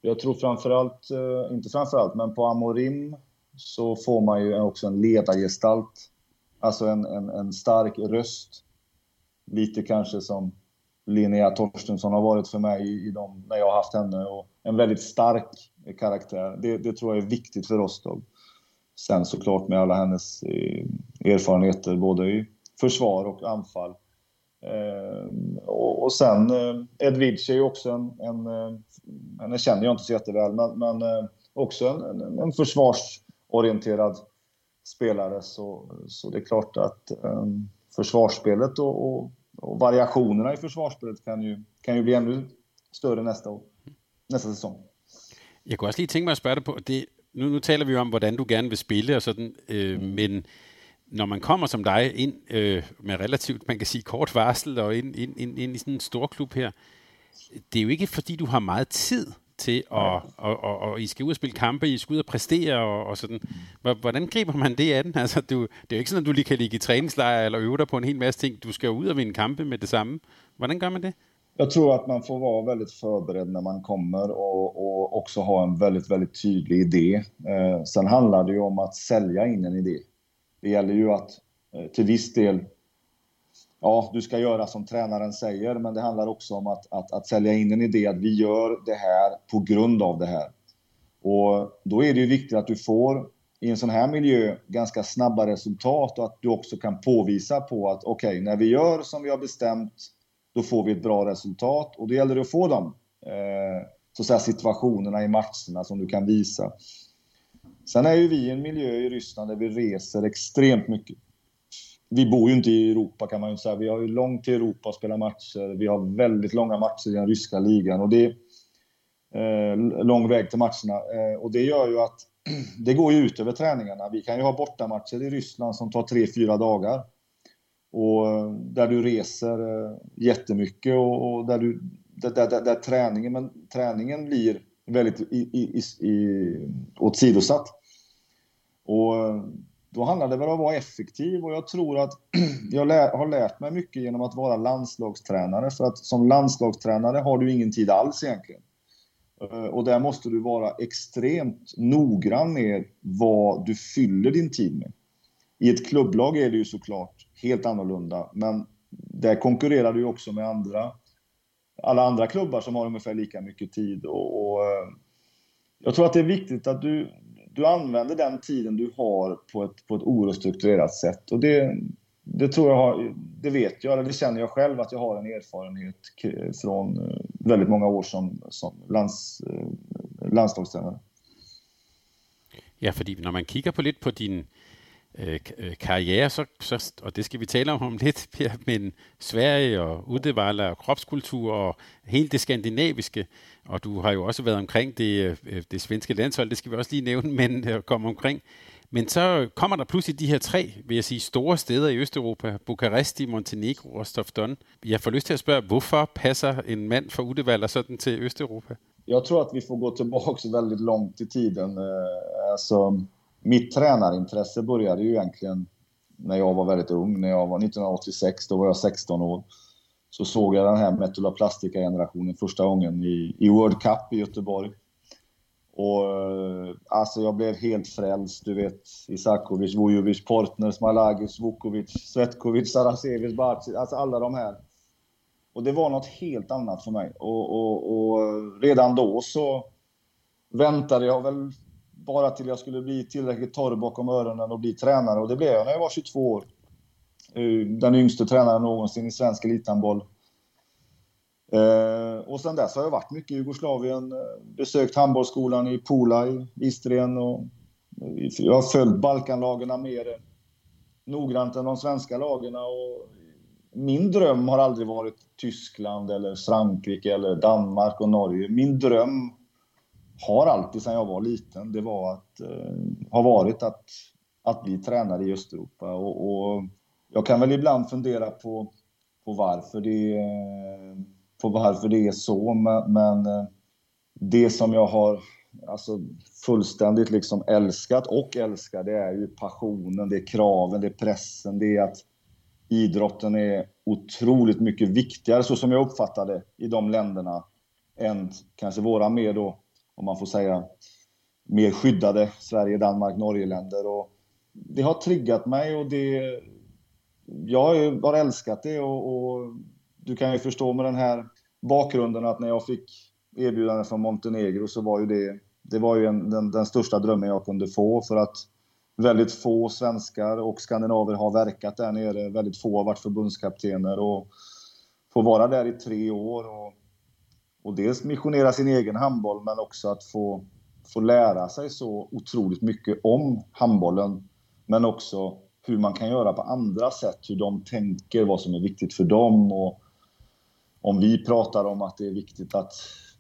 [SPEAKER 3] Jag tror framförallt, eh, inte framförallt, men på Amorim så får man ju också en ledargestalt. Alltså en, en, en stark röst. Lite kanske som Linnea Torstensson har varit för mig i, i de, när jag har haft henne. Och en väldigt stark karaktär. Det, det tror jag är viktigt för Rostov. Sen såklart med alla hennes eh, erfarenheter både i försvar och anfall ehm, och, och sen eh, är ju också en, en, eh, henne känner jag inte så jätteväl, men, men eh, också en, en, en försvarsorienterad spelare. Så, så det är klart att um, försvarsspelet och, och, och, variationerna i försvarsspelet kan ju, kan ju bli ännu större nästa år, nästa säsong.
[SPEAKER 2] Jag kunne også lige tænke mig at spørge dig på, det, nu, nu taler vi jo om, hvordan du gerne vil spille og sådan, øh, men når man kommer som dig ind øh, med relativt, man kan sige, kort varsel og ind, ind, ind, ind i sådan en stor klub her, det er jo ikke fordi, du har meget tid til, at, og, og, og I skal ud og spille kampe, I skal ud og præstere og, og sådan. Hvordan griber man det an? Altså, du, det er jo ikke sådan, at du lige kan ligge i træningslejr eller øve dig på en hel masse ting. Du skal jo ud og vinde kampe med det samme. Hvordan gør man det?
[SPEAKER 3] Jag tror att man får vara väldigt förberedd när man kommer och, och också ha en väldigt, väldigt tydlig idé. Eh, sen handlar det ju om att sälja in en idé. Det gäller ju att eh, till viss del ja, du ska göra som tränaren säger, men det handlar också om att, att, att sälja in en idé att vi gör det här på grund av det här. Och då är det ju viktigt att du får i en sån här miljö ganska snabba resultat och att du också kan påvisa på att okej, okay, när vi gör som vi har bestämt, då får vi ett bra resultat och då gäller det att få de eh, så att säga, situationerna i matcherna som du kan visa. Sen är ju vi i en miljö i Ryssland där vi reser extremt mycket vi bor ju inte i Europa kan man ju säga. Vi har ju långt till Europa och spela matcher. Vi har väldigt långa matcher i den ryska ligan och det är eh, lång väg till matcherna. Eh, och det gör ju att det går ju ut över träningarna. Vi kan ju ha bortamatcher i Ryssland som tar tre fyra dagar. Och eh, där du reser eh, jättemycket och, och där, du, där, där, där, träningen, men träningen blir väldigt i, i, i, åsidosatt. Och eh, då handlar det väl om att vara effektiv och jag tror att jag lär, har lärt mig mycket genom att vara landslagstränare. För att som landslagstränare har du ingen tid alls egentligen. Eh, och där måste du vara extremt noggrann med vad du fyller din tid med. I ett klubblag är det ju såklart helt annorlunda, men där konkurrerar du också med andra, alla andra klubbar som har ungefär lika mycket tid. Och, och eh, jag tror att det är viktigt att du, du använder den tiden du har på ett, på ett oerhört sätt. Och det, det tror jag har, det vet jag, eller det känner jag själv att jag har en erfarenhet från eh, väldigt många år som, som lands, eh, landslagstränare.
[SPEAKER 2] Ja, för när man kikar på lite på din øh, øh karriere, så, så, og det skal vi tale om om lidt, Per, men Sverige og Uddevalla og kropskultur og hele det skandinaviske, og du har jo også været omkring det, øh, det svenske landshold, det skal vi også lige nævne, men øh, komme omkring. Men så kommer der pludselig de her tre, vil jeg sige, store steder i Østeuropa. Bukaresti, Montenegro og Stofdon. Jeg får lyst til at spørge, hvorfor passer en mand fra Uddevalla sådan til Østeuropa?
[SPEAKER 3] Jag tror att vi får gå tillbaka väldigt långt i tiden. Alltså, mitt tränarintresse började ju egentligen när jag var väldigt ung. När jag var 1986, då var jag 16 år. Så såg jag den här Metula Plastica-generationen första gången i, i World Cup i Göteborg. Och eh, alltså jag blev helt frälst. Du vet, Isakovic, Vujovic, Portner, Smalagic, Vukovic, Svetkovic, Sarasevic, Barcic. alltså alla de här. Och det var något helt annat för mig. Och, och, och redan då så väntade jag väl bara till jag skulle bli tillräckligt torr bakom öronen och bli tränare. Och det blev jag när jag var 22 år. Eh, den yngste tränaren någonsin i svensk elithandboll. Eh, och sen dess har jag varit mycket i Jugoslavien, eh, besökt handbollsskolan i Pula i Istrien och jag har följt Balkanlagarna mer noggrant än de svenska lagarna. Och min dröm har aldrig varit Tyskland eller Frankrike eller Danmark och Norge. Min dröm har alltid sedan jag var liten, det var att, eh, har varit att, att bli tränare i Östeuropa. Och, och, jag kan väl ibland fundera på, på, varför det, på varför det är så, men, men eh, det som jag har alltså, fullständigt liksom älskat och älskar, det är ju passionen, det är kraven, det är pressen, det är att idrotten är otroligt mycket viktigare, så som jag uppfattade i de länderna, än kanske våra mer då om man får säga, mer skyddade Sverige, Danmark, Norge-länder. Och det har triggat mig och det... Jag har älskat det och, och, du kan ju förstå med den här bakgrunden att när jag fick erbjudandet från Montenegro så var ju det, det var ju en, den, den största drömmen jag kunde få för att väldigt få svenskar och skandinaver har verkat där nere. Väldigt få har varit förbundskaptener och få vara där i tre år och och dels missionera sin egen handboll men också att få, få lära sig så otroligt mycket om handbollen. Men också hur man kan göra på andra sätt, hur de tänker, vad som är viktigt för dem. Och om vi pratar om att det är viktigt att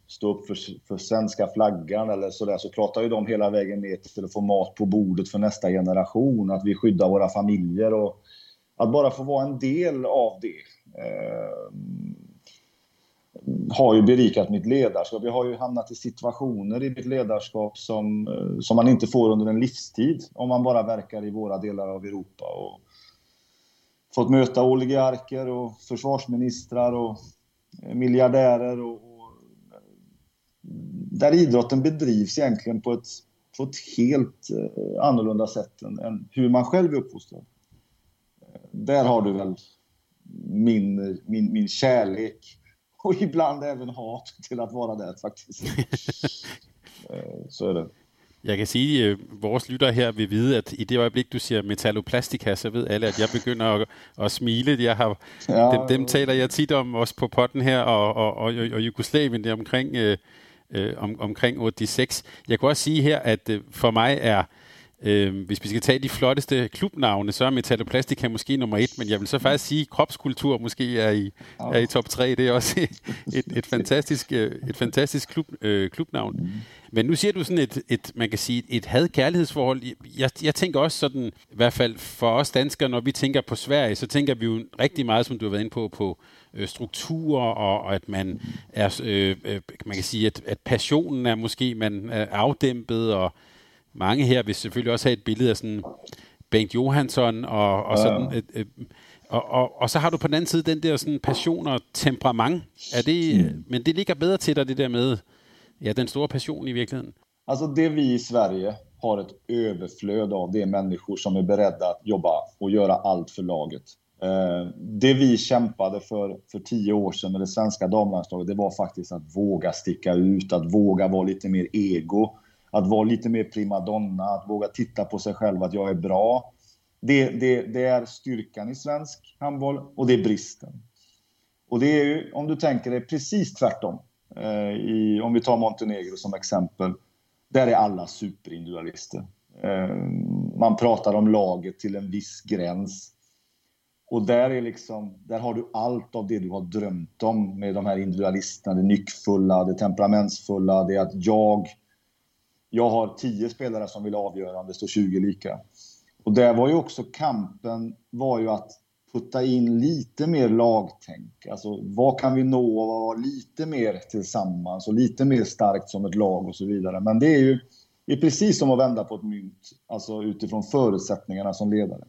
[SPEAKER 3] stå upp för, för svenska flaggan eller sådär, så pratar ju de hela vägen ner till att få mat på bordet för nästa generation, att vi skyddar våra familjer och att bara få vara en del av det. Eh, har ju berikat mitt ledarskap. Jag har ju hamnat i situationer i mitt ledarskap som, eh, som man inte får under en livstid om man bara verkar i våra delar av Europa. Och fått möta oligarker och försvarsministrar och eh, miljardärer och, och där idrotten bedrivs egentligen på ett, på ett helt eh, annorlunda sätt än, än hur man själv är uppfostrad. Där har du väl min, min, min kärlek och ibland även hat till att vara där faktiskt. Eh, så är det.
[SPEAKER 2] Jeg kan sige, at øh, vores lytter her vil vide, at i det øjeblik, du siger metalloplastika, så ved alle, at jeg begynder at, at smile. Jeg har, ja, dem, dem taler jeg tit om, også på potten her, og, og, og, og Jugoslavien, det er omkring, øh, øh, om, omkring 86. Jeg kan også sige her, at øh, for mig er Øh, hvis vi skal tage de flotteste klubnavne, så er Metalloplastica måske nummer et, men jeg vil så faktisk sige, at kropskultur måske er i, er i top tre. Det er også et, et fantastisk, øh, et fantastisk klub, øh, klubnavn. Mm. Men nu siger du sådan et, et man kan sige, et had-kærlighedsforhold. Jeg, jeg tænker også sådan, i hvert fald for os danskere, når vi tænker på Sverige, så tænker vi jo rigtig meget, som du har været inde på, på øh, strukturer, og, og at man er, øh, øh, man kan sige, at, at passionen er måske, man er afdæmpet, og mange her vil selvfølgelig også have et billede af sådan Bengt Johansson og, og sådan et, et, og, og, og så har du på den anden side den der sådan passion og temperament. Er det, mm. Men det ligger bedre til dig, det der med ja, den store passion i virkeligheden.
[SPEAKER 3] Alltså det vi i Sverige har ett överflöd av, det är människor som är beredda att jobba och göra allt för laget. Eh, det vi kämpade för för tio år sedan med det svenska damlandslaget, det var faktiskt att våga sticka ut, att våga vara lite mer ego att vara lite mer primadonna, att våga titta på sig själv, att jag är bra. Det, det, det är styrkan i svensk handboll och det är bristen. Och det är ju, om du tänker dig, precis tvärtom. Eh, i, om vi tar Montenegro som exempel. Där är alla superindividualister. Eh, man pratar om laget till en viss gräns. Och där, är liksom, där har du allt av det du har drömt om med de här individualisterna. Det nyckfulla, det temperamentsfulla, det att jag jag har 10 spelare som vill avgöra om det står 20 lika. Och där var ju också kampen var ju att putta in lite mer lagtänk. Alltså vad kan vi nå och vara lite mer tillsammans och lite mer starkt som ett lag och så vidare. Men det är ju det är precis som att vända på ett mynt, alltså utifrån förutsättningarna som ledare.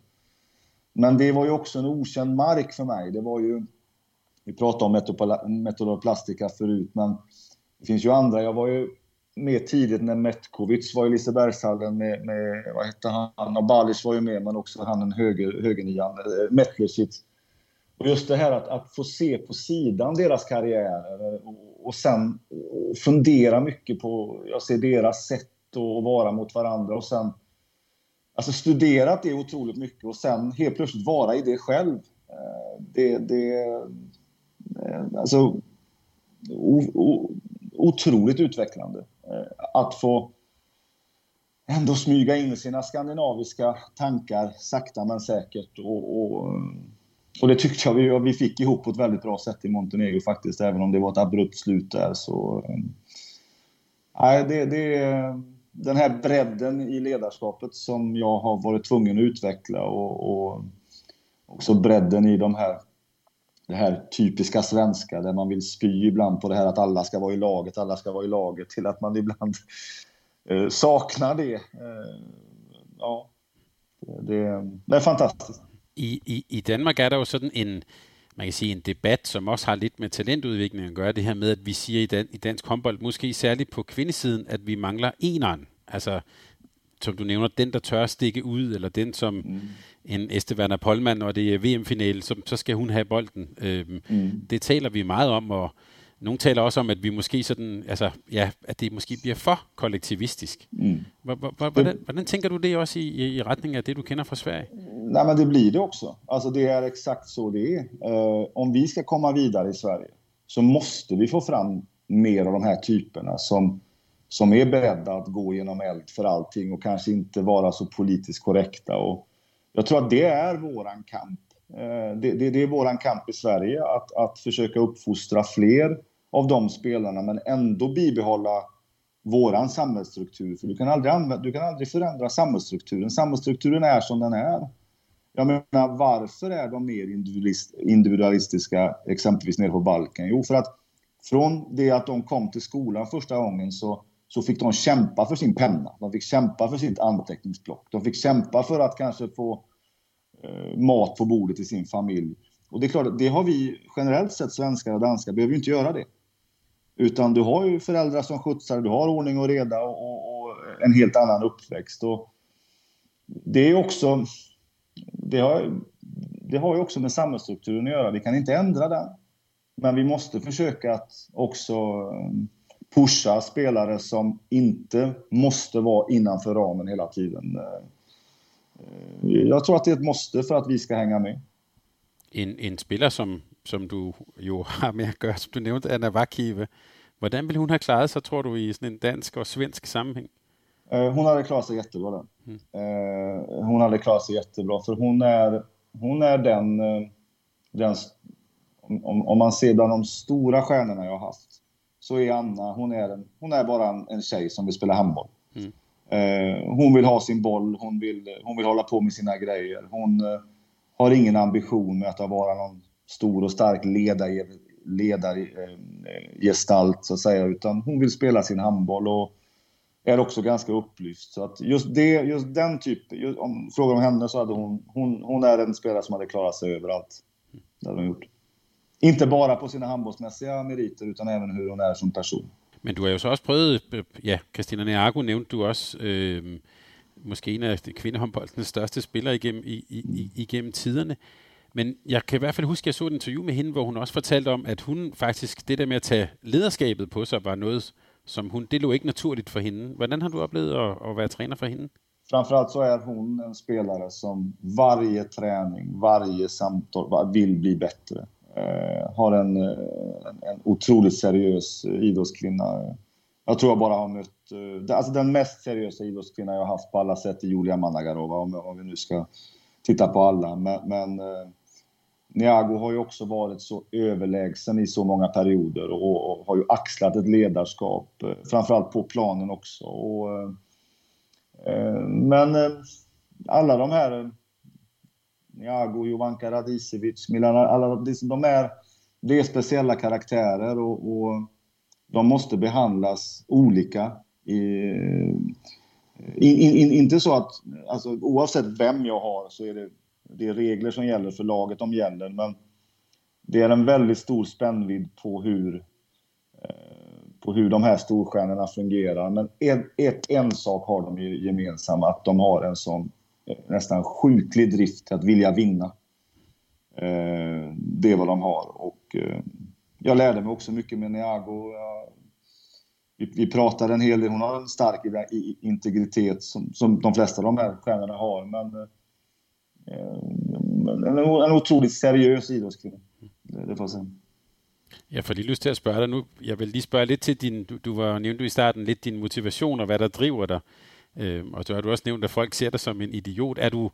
[SPEAKER 3] Men det var ju också en okänd mark för mig. Det var ju, vi pratade om metodoplastika förut, men det finns ju andra. Jag var ju mer tidigt när Metkovic var i Lisebergshallen med, med vad hette han, och Balic var ju med, men också han en höger, högernian, eh, Metlicic. Och just det här att, att få se på sidan deras karriärer och, och sen fundera mycket på, jag ser deras sätt att vara mot varandra och sen Alltså studerat det otroligt mycket och sen helt plötsligt vara i det själv. Eh, det, det eh, alltså o, o, otroligt utvecklande. Eh, att få ändå smyga in sina skandinaviska tankar sakta men säkert. Och, och, och det tyckte jag vi, vi fick ihop på ett väldigt bra sätt i Montenegro faktiskt, även om det var ett abrupt slut där. Så, eh, nej, det, det, den här bredden i ledarskapet som jag har varit tvungen att utveckla och, och också bredden i de här det här typiska svenska där man vill spy ibland på det här att alla ska vara i laget, alla ska vara i laget till att man ibland eh, saknar det. Eh, ja, det, det är fantastiskt.
[SPEAKER 2] I, i, I Danmark är det ju sådan en, man kan sige en debat, som også har lidt med talentudvikling at gøre, det her med, at vi siger i, dan, i dansk håndbold, måske særligt på kvindesiden, at vi mangler eneren. Altså, som du nævner, den der tør stikke ud, eller den som mm. en Esteban Polman, når det er VM-finale, så, så skal hun have bolden. Øhm, mm. Det taler vi meget om, og nogle taler også om, at vi måske sådan, altså, ja, at det måske bliver for kollektivistisk. Mm. Hvordan, hvordan tænker du det også i, i retning af det, du kender fra Sverige?
[SPEAKER 3] Nej, men det blir det också. Alltså det är exakt så det är. Uh, om vi ska komma vidare i Sverige så måste vi få fram mer av de här typerna som som är beredda att gå genom eld för allting och kanske inte vara så politiskt korrekta. Och jag tror att det är våran kamp. Eh, det, det, det är våran kamp i Sverige, att, att försöka uppfostra fler av de spelarna men ändå bibehålla våran samhällsstruktur. För du kan aldrig, använda, du kan aldrig förändra samhällsstrukturen. Samhällsstrukturen är som den är. Jag menar, varför är de mer individualistiska, exempelvis nere på Balkan? Jo, för att från det att de kom till skolan första gången så, så fick de kämpa för sin penna. De fick kämpa för sitt anteckningsblock. De fick kämpa för att kanske få eh, mat på bordet i sin familj. Och det är klart, det har vi generellt sett, svenskar och danskar, behöver ju inte göra det. Utan du har ju föräldrar som skjutsar, du har ordning och reda och, och, och en helt annan uppväxt. Och det är också... Det har, det har ju också med samhällsstrukturen att göra. Vi kan inte ändra den. Men vi måste försöka att också eh, pusha spelare som inte måste vara innanför ramen hela tiden. Eh, jag tror att det är ett måste för att vi ska hänga med.
[SPEAKER 2] En, en spelare som, som du jo har med att göra, som du nämnde, Anna Vakive. Hvordan ville hon ha klarat sig, tror du, i en dansk och svensk sammanhang?
[SPEAKER 3] Eh, hon hade klarat sig jättebra den. Mm. Hon hade klarat sig jättebra, för hon är, hon är den, den om, om man ser bland de stora stjärnorna jag har haft, så är Anna, hon är, en, hon är bara en, en tjej som vill spela handboll. Mm. Eh, hon vill ha sin boll, hon vill, hon vill hålla på med sina grejer. Hon eh, har ingen ambition med att vara någon stor och stark ledargestalt, ledar, eh, så att säga, utan hon vill spela sin handboll och är också ganska upplyst. Så att just, det, just den typen, om frågar om henne så hade hon, hon, hon är en spelare som hade klarat sig överallt. Det hade hon gjort. Inte bara på sina handbollsmässiga meriter, utan även hur hon är som person.
[SPEAKER 2] Men du har ju så også prøvet, ja, Christina Neago nævnte du også, øh, måske en af kvindehåndboldens største spillere igennem, i, i, igennem tiderne. Men jeg kan i hvert fald huske, at jeg så et interview med hende, hvor hun også fortalte om, at hun faktisk, det der med at tage lederskabet på sig, var noget, som hun, det lå ikke naturligt for hende. Hvordan har du oplevet at, at være træner for hende?
[SPEAKER 3] Framförallt så är hon en spelare som varje träning, varje samtal vill bli bättre. Eh, har en, eh, en, en otroligt seriös eh, idrottskvinna. Jag tror jag bara har mött... Alltså den mest seriösa idrottskvinna jag har haft på alla sätt är Julia Managarova, om, om vi nu ska titta på alla. Men, men Niago har ju också varit så överlägsen i så många perioder och, och har ju axlat ett ledarskap, framförallt på planen också. Och, men alla de här Niago, Jovanka Radicevic, Milan, alla, de är, det är speciella karaktärer och, och de måste behandlas olika. I, in, in, inte så att, alltså, oavsett vem jag har så är det, det är regler som gäller för laget de gäller, men det är en väldigt stor spännvidd på hur, eh, på hur de här storstjärnorna fungerar. Men ett, ett, en sak har de gemensamt, att de har en sån nästan sjuklig drift att vilja vinna. Eh, det är vad de har. Och eh, jag lärde mig också mycket med Niago. Vi pratade en hel del. Hon har en stark integritet som, som de flesta av de här stjärnorna har. Men eh, en, otroligt seriös idrottskvinna. Det får jag säga.
[SPEAKER 2] Jeg får lige lyst til at spørge dig nu. Jeg vil lige spørge lidt til din, du, du var nævnte du i starten lidt din motivation og hvad der driver dig. Øh, og så har du også nævnt, at folk ser dig som en idiot. Er du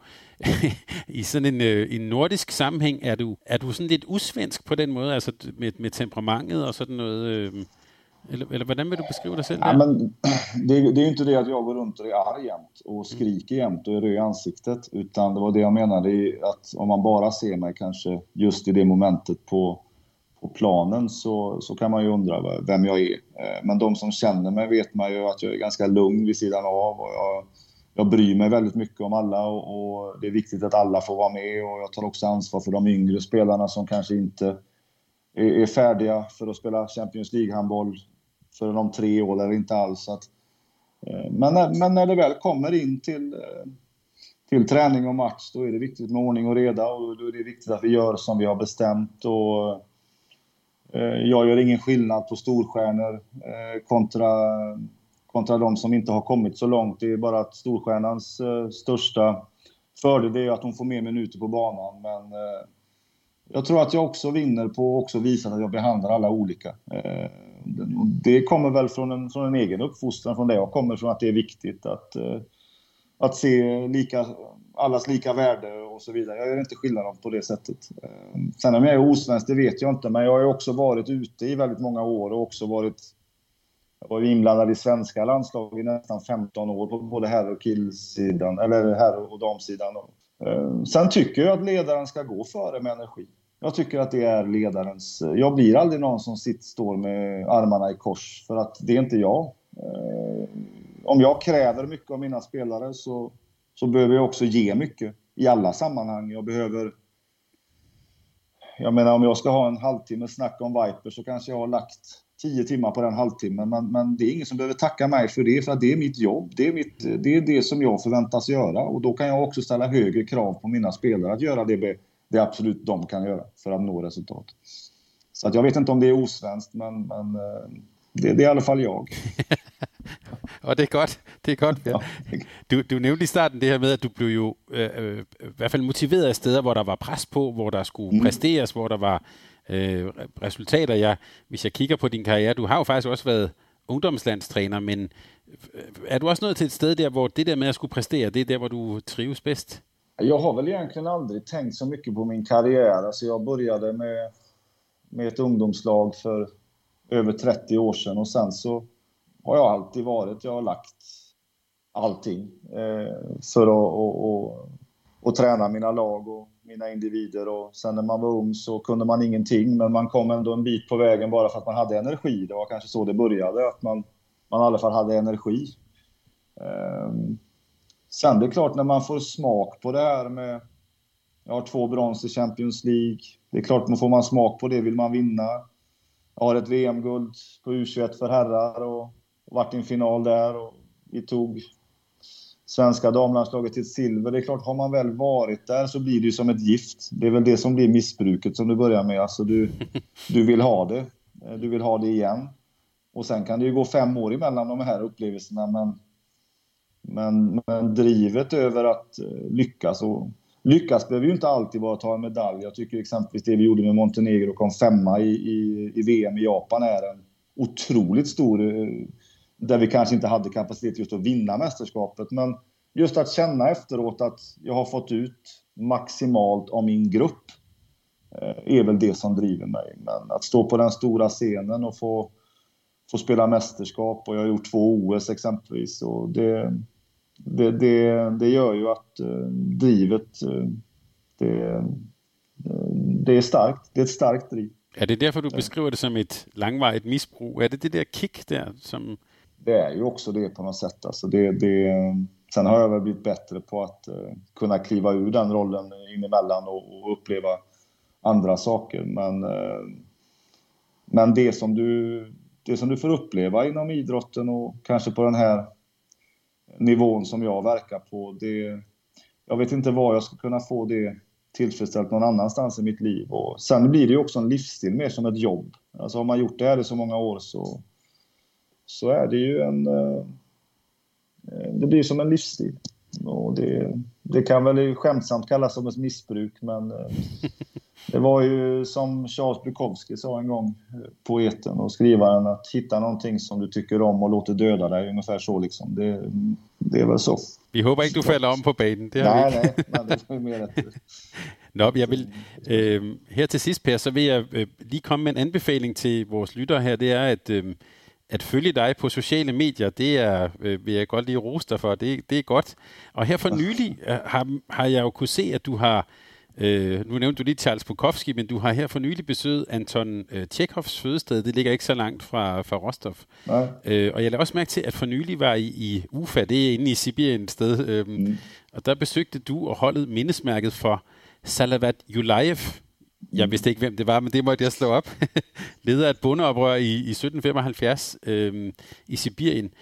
[SPEAKER 2] i sådan en, øh, en nordisk sammenhæng, er du, er du sådan lidt usvensk på den måde, altså med, med temperamentet og sådan noget? Øh, eller, eller hvordan vil du beskriva dig selv?
[SPEAKER 3] Ja, men, det, det är ju inte det att jag går runt och är arg jämt och skriker jämt och är röd i ansiktet. Utan det var det jag menade, att om man bara ser mig kanske just i det momentet på på planen så, så kan man ju undra vem jag är. Eh, men de som känner mig vet man ju att jag är ganska lugn vid sidan av. Och jag, jag bryr mig väldigt mycket om alla och, och, det är viktigt att alla får vara med och jag tar också ansvar för de yngre spelarna som kanske inte är, är färdiga för att spela Champions League-handboll förrän om tre år eller inte alls. Att, eh, men, när, men när det väl kommer in till, till träning och match då är det viktigt med ordning och reda och då är det viktigt att vi gör som vi har bestämt. Och, Eh, jag gör ingen skillnad på storstjärnor eh, kontra, kontra de som inte har kommit så långt. Det är bara att storstjärnans eh, största fördel är att hon får mer minuter på banan. Men jag tror att jag också vinner på att visa att jag behandlar alla olika. Det kommer väl från en, från en egen uppfostran, från det jag kommer från, att det är viktigt att, att se lika, allas lika värde och så vidare. Jag gör inte skillnad på det sättet. Ehm, sen om jag är osvensk, det vet jag inte, men jag har ju också varit ute i väldigt många år och också varit jag var inblandad i svenska landslag i nästan 15 år på både herr och killsidan, eller herr och damsidan. Ehm, sen tycker jag att ledaren ska gå före med energi. jag tycker att det är ledarens... Jag blir aldrig någon som sitter, står med armarna i kors, för att det är inte jag. Ehm, om jag kräver mycket av mina spelare så, så behöver jag också ge mycket i alla sammanhang. Jag behöver... Jag menar, om jag ska ha en halvtimme snack om Viper så kanske jag har lagt tio timmar på den halvtimmen. Men, men det är ingen som behöver tacka mig för det, för att det är mitt jobb. Det är, mitt, det är det som jag förväntas göra. Och då kan jag också ställa högre krav på mina spelare att göra det, det absolut de kan göra för att nå resultat. Så att jag vet inte om det är osvenskt, men, men eh, det, det är i alla fall jag.
[SPEAKER 2] og det er godt. Det er godt, ja. Du, du nævnte i starten det her med, at du blev jo øh, øh, i hvert fald motiveret af steder, hvor der var pres på, hvor der skulle mm. præsteres, hvor der var øh, resultater. Jeg, hvis jeg kigger på din karriere, du har jo faktisk også været ungdomslandstræner, men øh, er du også nået til et sted der, hvor det der med at skulle præstere, det er der, hvor du trives bedst?
[SPEAKER 3] Jag har väl egentligen aldrig tänkt så mycket på min karriär. Alltså jag började med, med ett ungdomslag för över 30 år sedan och sen så har jag alltid varit. Jag har lagt allting eh, för att och, och, och, träna mina lag och mina individer. Och sen när man var ung så kunde man ingenting, men man kom ändå en bit på vägen bara för att man hade energi. Det var kanske så det började, att man, man i alla fall hade energi. Eh, sen det är klart, när man får smak på det här med... Jag har två brons i Champions League. Det är klart, man får man smak på det vill man vinna. Jag har ett VM-guld på U21 för herrar och och varit i en final där och vi tog svenska damlandslaget till silver. Det är klart, har man väl varit där så blir det ju som ett gift. Det är väl det som blir missbruket som du börjar med. Alltså du, du vill ha det. Du vill ha det igen. Och sen kan det ju gå fem år emellan de här upplevelserna, men, men, men drivet över att eh, lyckas och lyckas behöver ju inte alltid vara att ta en medalj. Jag tycker exempelvis det vi gjorde med Montenegro och kom femma i, i, i VM i Japan är en otroligt stor eh, där vi kanske inte hade kapacitet just att vinna mästerskapet. Men just att känna efteråt att jag har fått ut maximalt av min grupp eh, är väl det som driver mig. Men att stå på den stora scenen och få, få spela mästerskap och jag har gjort två OS exempelvis. Och det, det, det, det gör ju att eh, drivet, eh, det, det är starkt. Det är ett starkt driv.
[SPEAKER 2] Är det därför du beskriver det som ett långvarigt missbruk? Är det det där kick där som
[SPEAKER 3] det är ju också det på något sätt. Alltså det, det, sen har jag väl blivit bättre på att eh, kunna kliva ur den rollen in emellan och, och uppleva andra saker. Men, eh, men det, som du, det som du får uppleva inom idrotten och kanske på den här nivån som jag verkar på, det, jag vet inte var jag ska kunna få det tillfredsställt någon annanstans i mitt liv. Och sen blir det ju också en livsstil mer som ett jobb. Alltså har man gjort det här i så många år så så är det ju en... Eh, det blir som en livsstil. Och det, det kan väl skämtsamt kallas som ett missbruk, men eh, det var ju som Charles Bukowski sa en gång, eh, poeten och skrivaren, att hitta någonting som du tycker om och låter döda dig, ungefär så liksom. Det, det är väl så.
[SPEAKER 2] Vi hoppas inte du fäller om på banen.
[SPEAKER 3] Det nej, nej, men det är mer rätt.
[SPEAKER 2] Nå, jeg vil, øh, her til sidst, Per, så vil jeg øh, lige komme med en anbefaling til vores lyttere her. Det er, at øh, at følge dig på sociale medier, det er, øh, vil jeg godt lige rose dig for, det, det er godt. Og her for nylig øh, har, har jeg jo kunne se, at du har, øh, nu nævnte du lige Charles Bukowski, men du har her for nylig besøgt Anton øh, Tjekhovs fødested, det ligger ikke så langt fra, fra Rostov. Nej. Øh, og jeg lader også mærke til, at for nylig var I i Ufa, det er inde i Sibirien et sted, øh, mm. og der besøgte du og holdet mindesmærket for Salavat Yulayev, jeg vidste ikke, hvem det var, men det måtte jeg slå op. Leder af et bondeoprør i, i 1775 øhm, i Sibirien.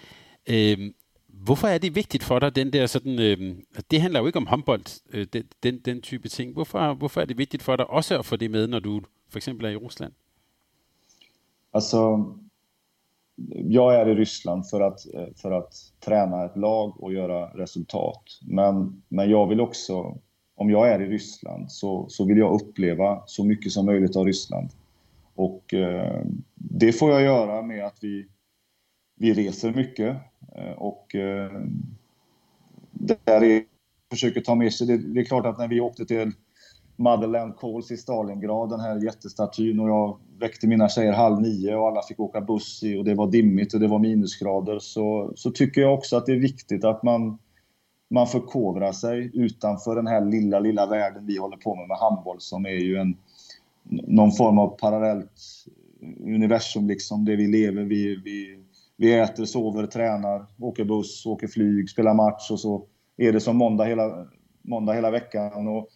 [SPEAKER 2] Øhm, hvorfor er det vigtigt for dig, den der sådan, øhm, det handler jo ikke om håndbold, øh, den, den, den type ting. Hvorfor, hvorfor er det vigtigt for dig også at få det med, når du for eksempel er i Rusland?
[SPEAKER 3] Alltså, jag är i Ryssland för att, eh, för att träna ett lag och göra resultat. Men, men jag vill också om jag är i Ryssland så, så vill jag uppleva så mycket som möjligt av Ryssland. Och eh, det får jag göra med att vi, vi reser mycket eh, och eh, där är, försöker ta med sig, det, det, är klart att när vi åkte till Motherland Calls i Stalingrad, den här jättestatyn och jag väckte mina tjejer halv nio och alla fick åka buss i och det var dimmigt och det var minusgrader så, så tycker jag också att det är viktigt att man man förkovrar sig utanför den här lilla, lilla världen vi håller på med med handboll som är ju en, någon form av parallellt universum liksom, det vi lever, vi, vi, vi äter, sover, tränar, åker buss, åker flyg, spelar match och så är det som måndag hela, måndag hela veckan. Och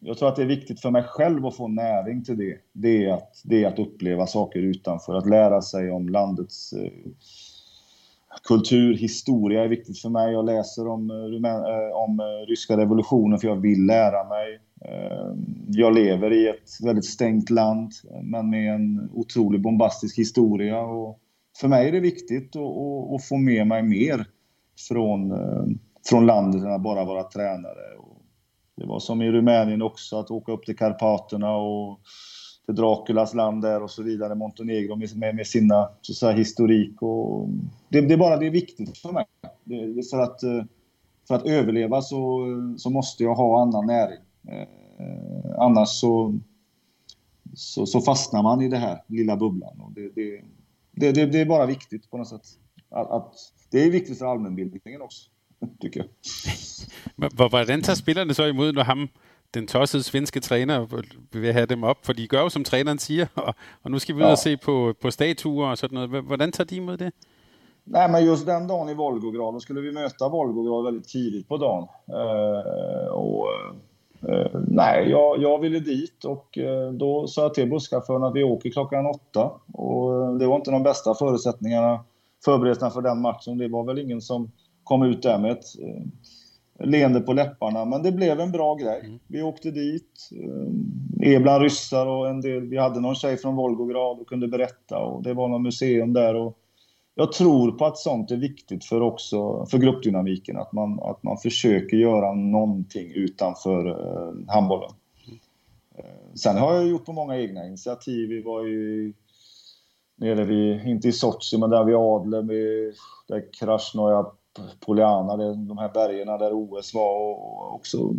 [SPEAKER 3] jag tror att det är viktigt för mig själv att få näring till det. Det är att, det är att uppleva saker utanför, att lära sig om landets eh, kultur, historia är viktigt för mig. Jag läser om, eh, eh, om eh, ryska revolutionen för jag vill lära mig. Jag lever i ett väldigt stängt land, men med en otroligt bombastisk historia. Och för mig är det viktigt att, att få med mig mer från, från landet än att bara vara tränare. Det var som i Rumänien också, att åka upp till Karpaterna och till Draculas land där och så vidare, Montenegro med, med sina så säga, historik. Och det, det, är bara det är viktigt för mig. Det, för, att, eh, för att överleva så, eh, så måste jag ha annan näring. Eh, annars så, så, så, fastnar man i det här lilla bubblan. Och det, det, det, det är bara viktigt på något sätt. Att, att, det är viktigt för allmänbildningen också, tycker jag.
[SPEAKER 2] Hvordan tager spillerne så imod, når ham, den tossede svenske træner vil have dem op? For de gør jo, som træneren siger, og, og nu skal vi ud ja. og se på, på statuer og sådan noget. Hvordan tager de imod det?
[SPEAKER 3] Nej, men just den dagen i Volgograd, då skulle vi möta Volgograd väldigt tidigt på dagen. Eh, och, eh, nej, jag, jag ville dit och eh, då sa jag till busschauffören att vi åker klockan åtta. Och det var inte de bästa förutsättningarna, förberedelserna för den matchen. Det var väl ingen som kom ut där med ett leende på läpparna. Men det blev en bra grej. Mm. Vi åkte dit, eh, bland ryssar och en del, vi hade någon tjej från Volgograd och kunde berätta och det var något museum där. Och jag tror på att sånt är viktigt för också för gruppdynamiken, att man, att man försöker göra någonting utanför eh, handbollen. Mm. Eh, sen har jag gjort på många egna initiativ. Vi var ju nere vid, inte i Sochi, men där vid Adler, med, där Krasnoja Poliana, de här bergen där OS var och också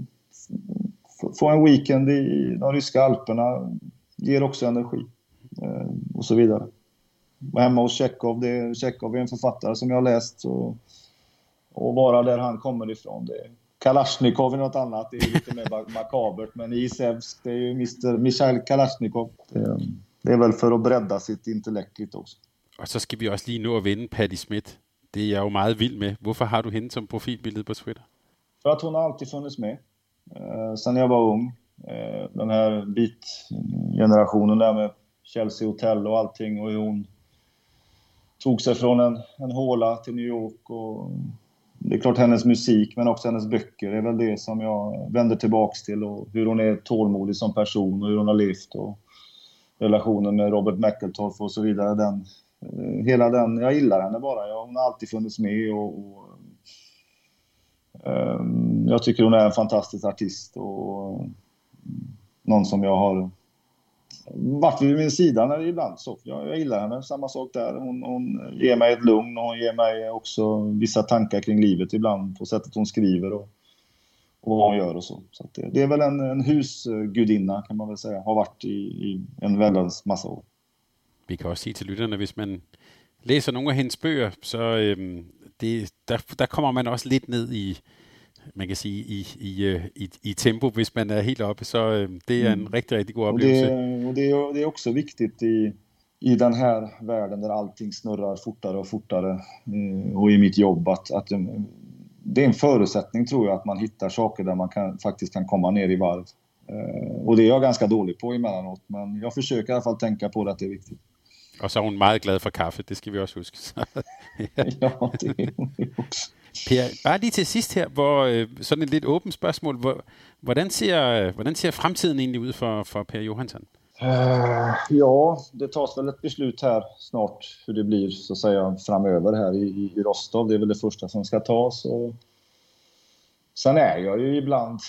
[SPEAKER 3] få en weekend i de ryska alperna ger också energi eh, och så vidare. Och hemma hos Tjechov, det, Tjechov är en författare som jag har läst och, och vara där han kommer ifrån. Det, Kalashnikov är något annat, det är lite mer makabert, men Isevsk, det är ju Mr. Michail Kalashnikov. Det, det är väl för att bredda sitt intellekt lite också.
[SPEAKER 2] Och så ska vi också lige nu vända Paddy Smith. Det är jag ju meget vild med. Varför har du henne som profilbild på Twitter?
[SPEAKER 3] För att hon har alltid funnits med. Eh, sen jag var ung. Eh, den här beat-generationen där med Chelsea Hotel och allting och hur hon tog sig från en, en håla till New York. Och det är klart hennes musik, men också hennes böcker är väl det som jag vänder tillbaks till och hur hon är tålmodig som person och hur hon har levt och relationen med Robert Mckeltorf och så vidare. Den, hela den, jag gillar henne bara. Jag, hon har alltid funnits med och, och um, jag tycker hon är en fantastisk artist och um, någon som jag har varit vid min sida när det ibland så. Jag, jag gillar henne, samma sak där. Hon, hon ger mig ett lugn och hon ger mig också vissa tankar kring livet ibland på sättet hon skriver och, och vad hon gör och så. så det, det, är väl en, en husgudinna kan man väl säga, har varit i, i en väldans massa år
[SPEAKER 2] vi kan også sige til lytterne, hvis man læser nogle af hendes bøger, så øhm, det, der, der kommer man også lidt ned i, man kan sige, i, i, øh, i, i tempo, hvis man er helt oppe, så øh, det är en mm. riktigt, riktigt god upplevelse.
[SPEAKER 3] Och det, och det, är, det är också viktigt i, i den här världen där allting snurrar fortare och fortare eh, och i mitt jobb att, att det är en förutsättning tror jag att man hittar saker där man kan, faktiskt kan komma ner i varv. Eh, och det är jag ganska dålig på emellanåt men jag försöker i alla fall tänka på det att det är viktigt.
[SPEAKER 2] Og så er hun meget glad for kaffe, det skal vi også huske.
[SPEAKER 3] ja. ja, det er hun også.
[SPEAKER 2] Per, bare lige til sidst her, hvor øh, sådan et lidt åbent spørgsmål. Hvor, hvordan, ser, hvordan ser fremtiden egentlig ud for, for Per Johansson?
[SPEAKER 3] Uh, ja, det tas väl ett beslut här snart hur det blir så att säga framöver här i, i Rostov. Det är väl det första som ska tas. Och sen är jag ju ibland,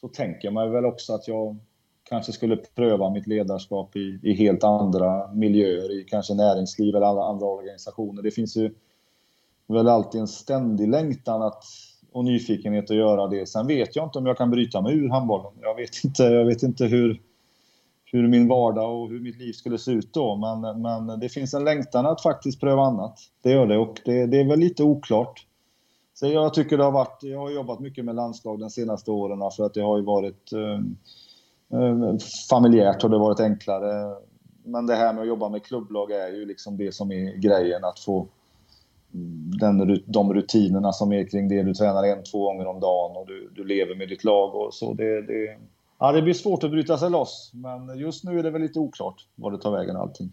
[SPEAKER 3] så tänker man väl också att jag kanske skulle pröva mitt ledarskap i, i helt andra miljöer, i kanske näringsliv eller alla andra organisationer. Det finns ju väl alltid en ständig längtan att, och nyfikenhet att göra det. Sen vet jag inte om jag kan bryta mig ur handbollen. Jag vet inte, jag vet inte hur, hur min vardag och hur mitt liv skulle se ut då. Men, men det finns en längtan att faktiskt pröva annat. Det gör det och det, det är väl lite oklart. Så jag tycker det har varit, jag har jobbat mycket med landslag de senaste åren för att det har ju varit eh, familjärt har det varit enklare. Men det här med att jobba med klubblag är ju liksom det som är grejen. Att få den, de rutinerna som är kring det. Du tränar en, två gånger om dagen och du, du lever med ditt lag och så. Det, det, ja, det blir svårt att bryta sig loss. Men just nu är det väl lite oklart var det tar vägen allting.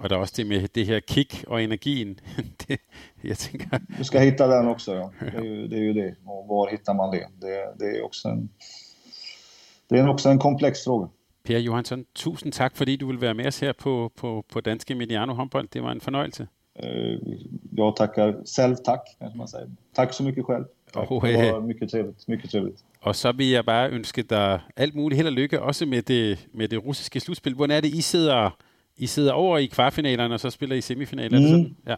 [SPEAKER 2] Och det är också det med det här kick och energin. det,
[SPEAKER 3] jag tänker... Du ska hitta den också, ja. Det är ju det. Är ju det. Och var hittar man det? Det, det är också en, det är också en komplex fråga.
[SPEAKER 2] Per Johansson, tusind tak, fordi du vil være med os her på, på, på Danske Mediano Håndbold. Det var en fornøjelse.
[SPEAKER 3] Uh, jag tackar själv tack, kanske man säger. Tack så mycket själv. Tack. Oh, det var mycket trevligt. Mycket trevligt.
[SPEAKER 2] Og så vil jeg bare ønske dig alt muligt held og lykke, også med det, med det russiske slutspil. Hvordan er det, I sidder, I sidder over i kvartfinalerne, og så spiller I semifinaler? Mm.
[SPEAKER 3] Ja.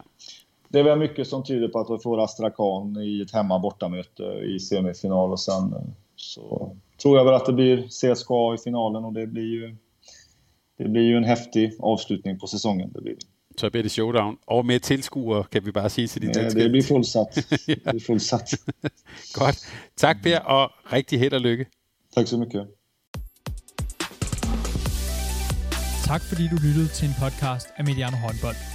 [SPEAKER 3] Det är väl mycket som tyder på att vi får Astrakhan i ett hemma bortamöte i semifinal och sen eh, så tror jag väl att det blir CSKA i finalen och det blir ju, det blir ju en häftig avslutning på säsongen. Det blir.
[SPEAKER 2] Så blir det showdown. Och med tilskuere, kan vi bara säga till de
[SPEAKER 3] danske. det blir fullsatt. Det blir fullsatt.
[SPEAKER 2] Godt. Tak Per, og rigtig held og lykke.
[SPEAKER 3] Tak så mycket.
[SPEAKER 1] Tak fordi du lyttede til en podcast af Mediano Håndbold.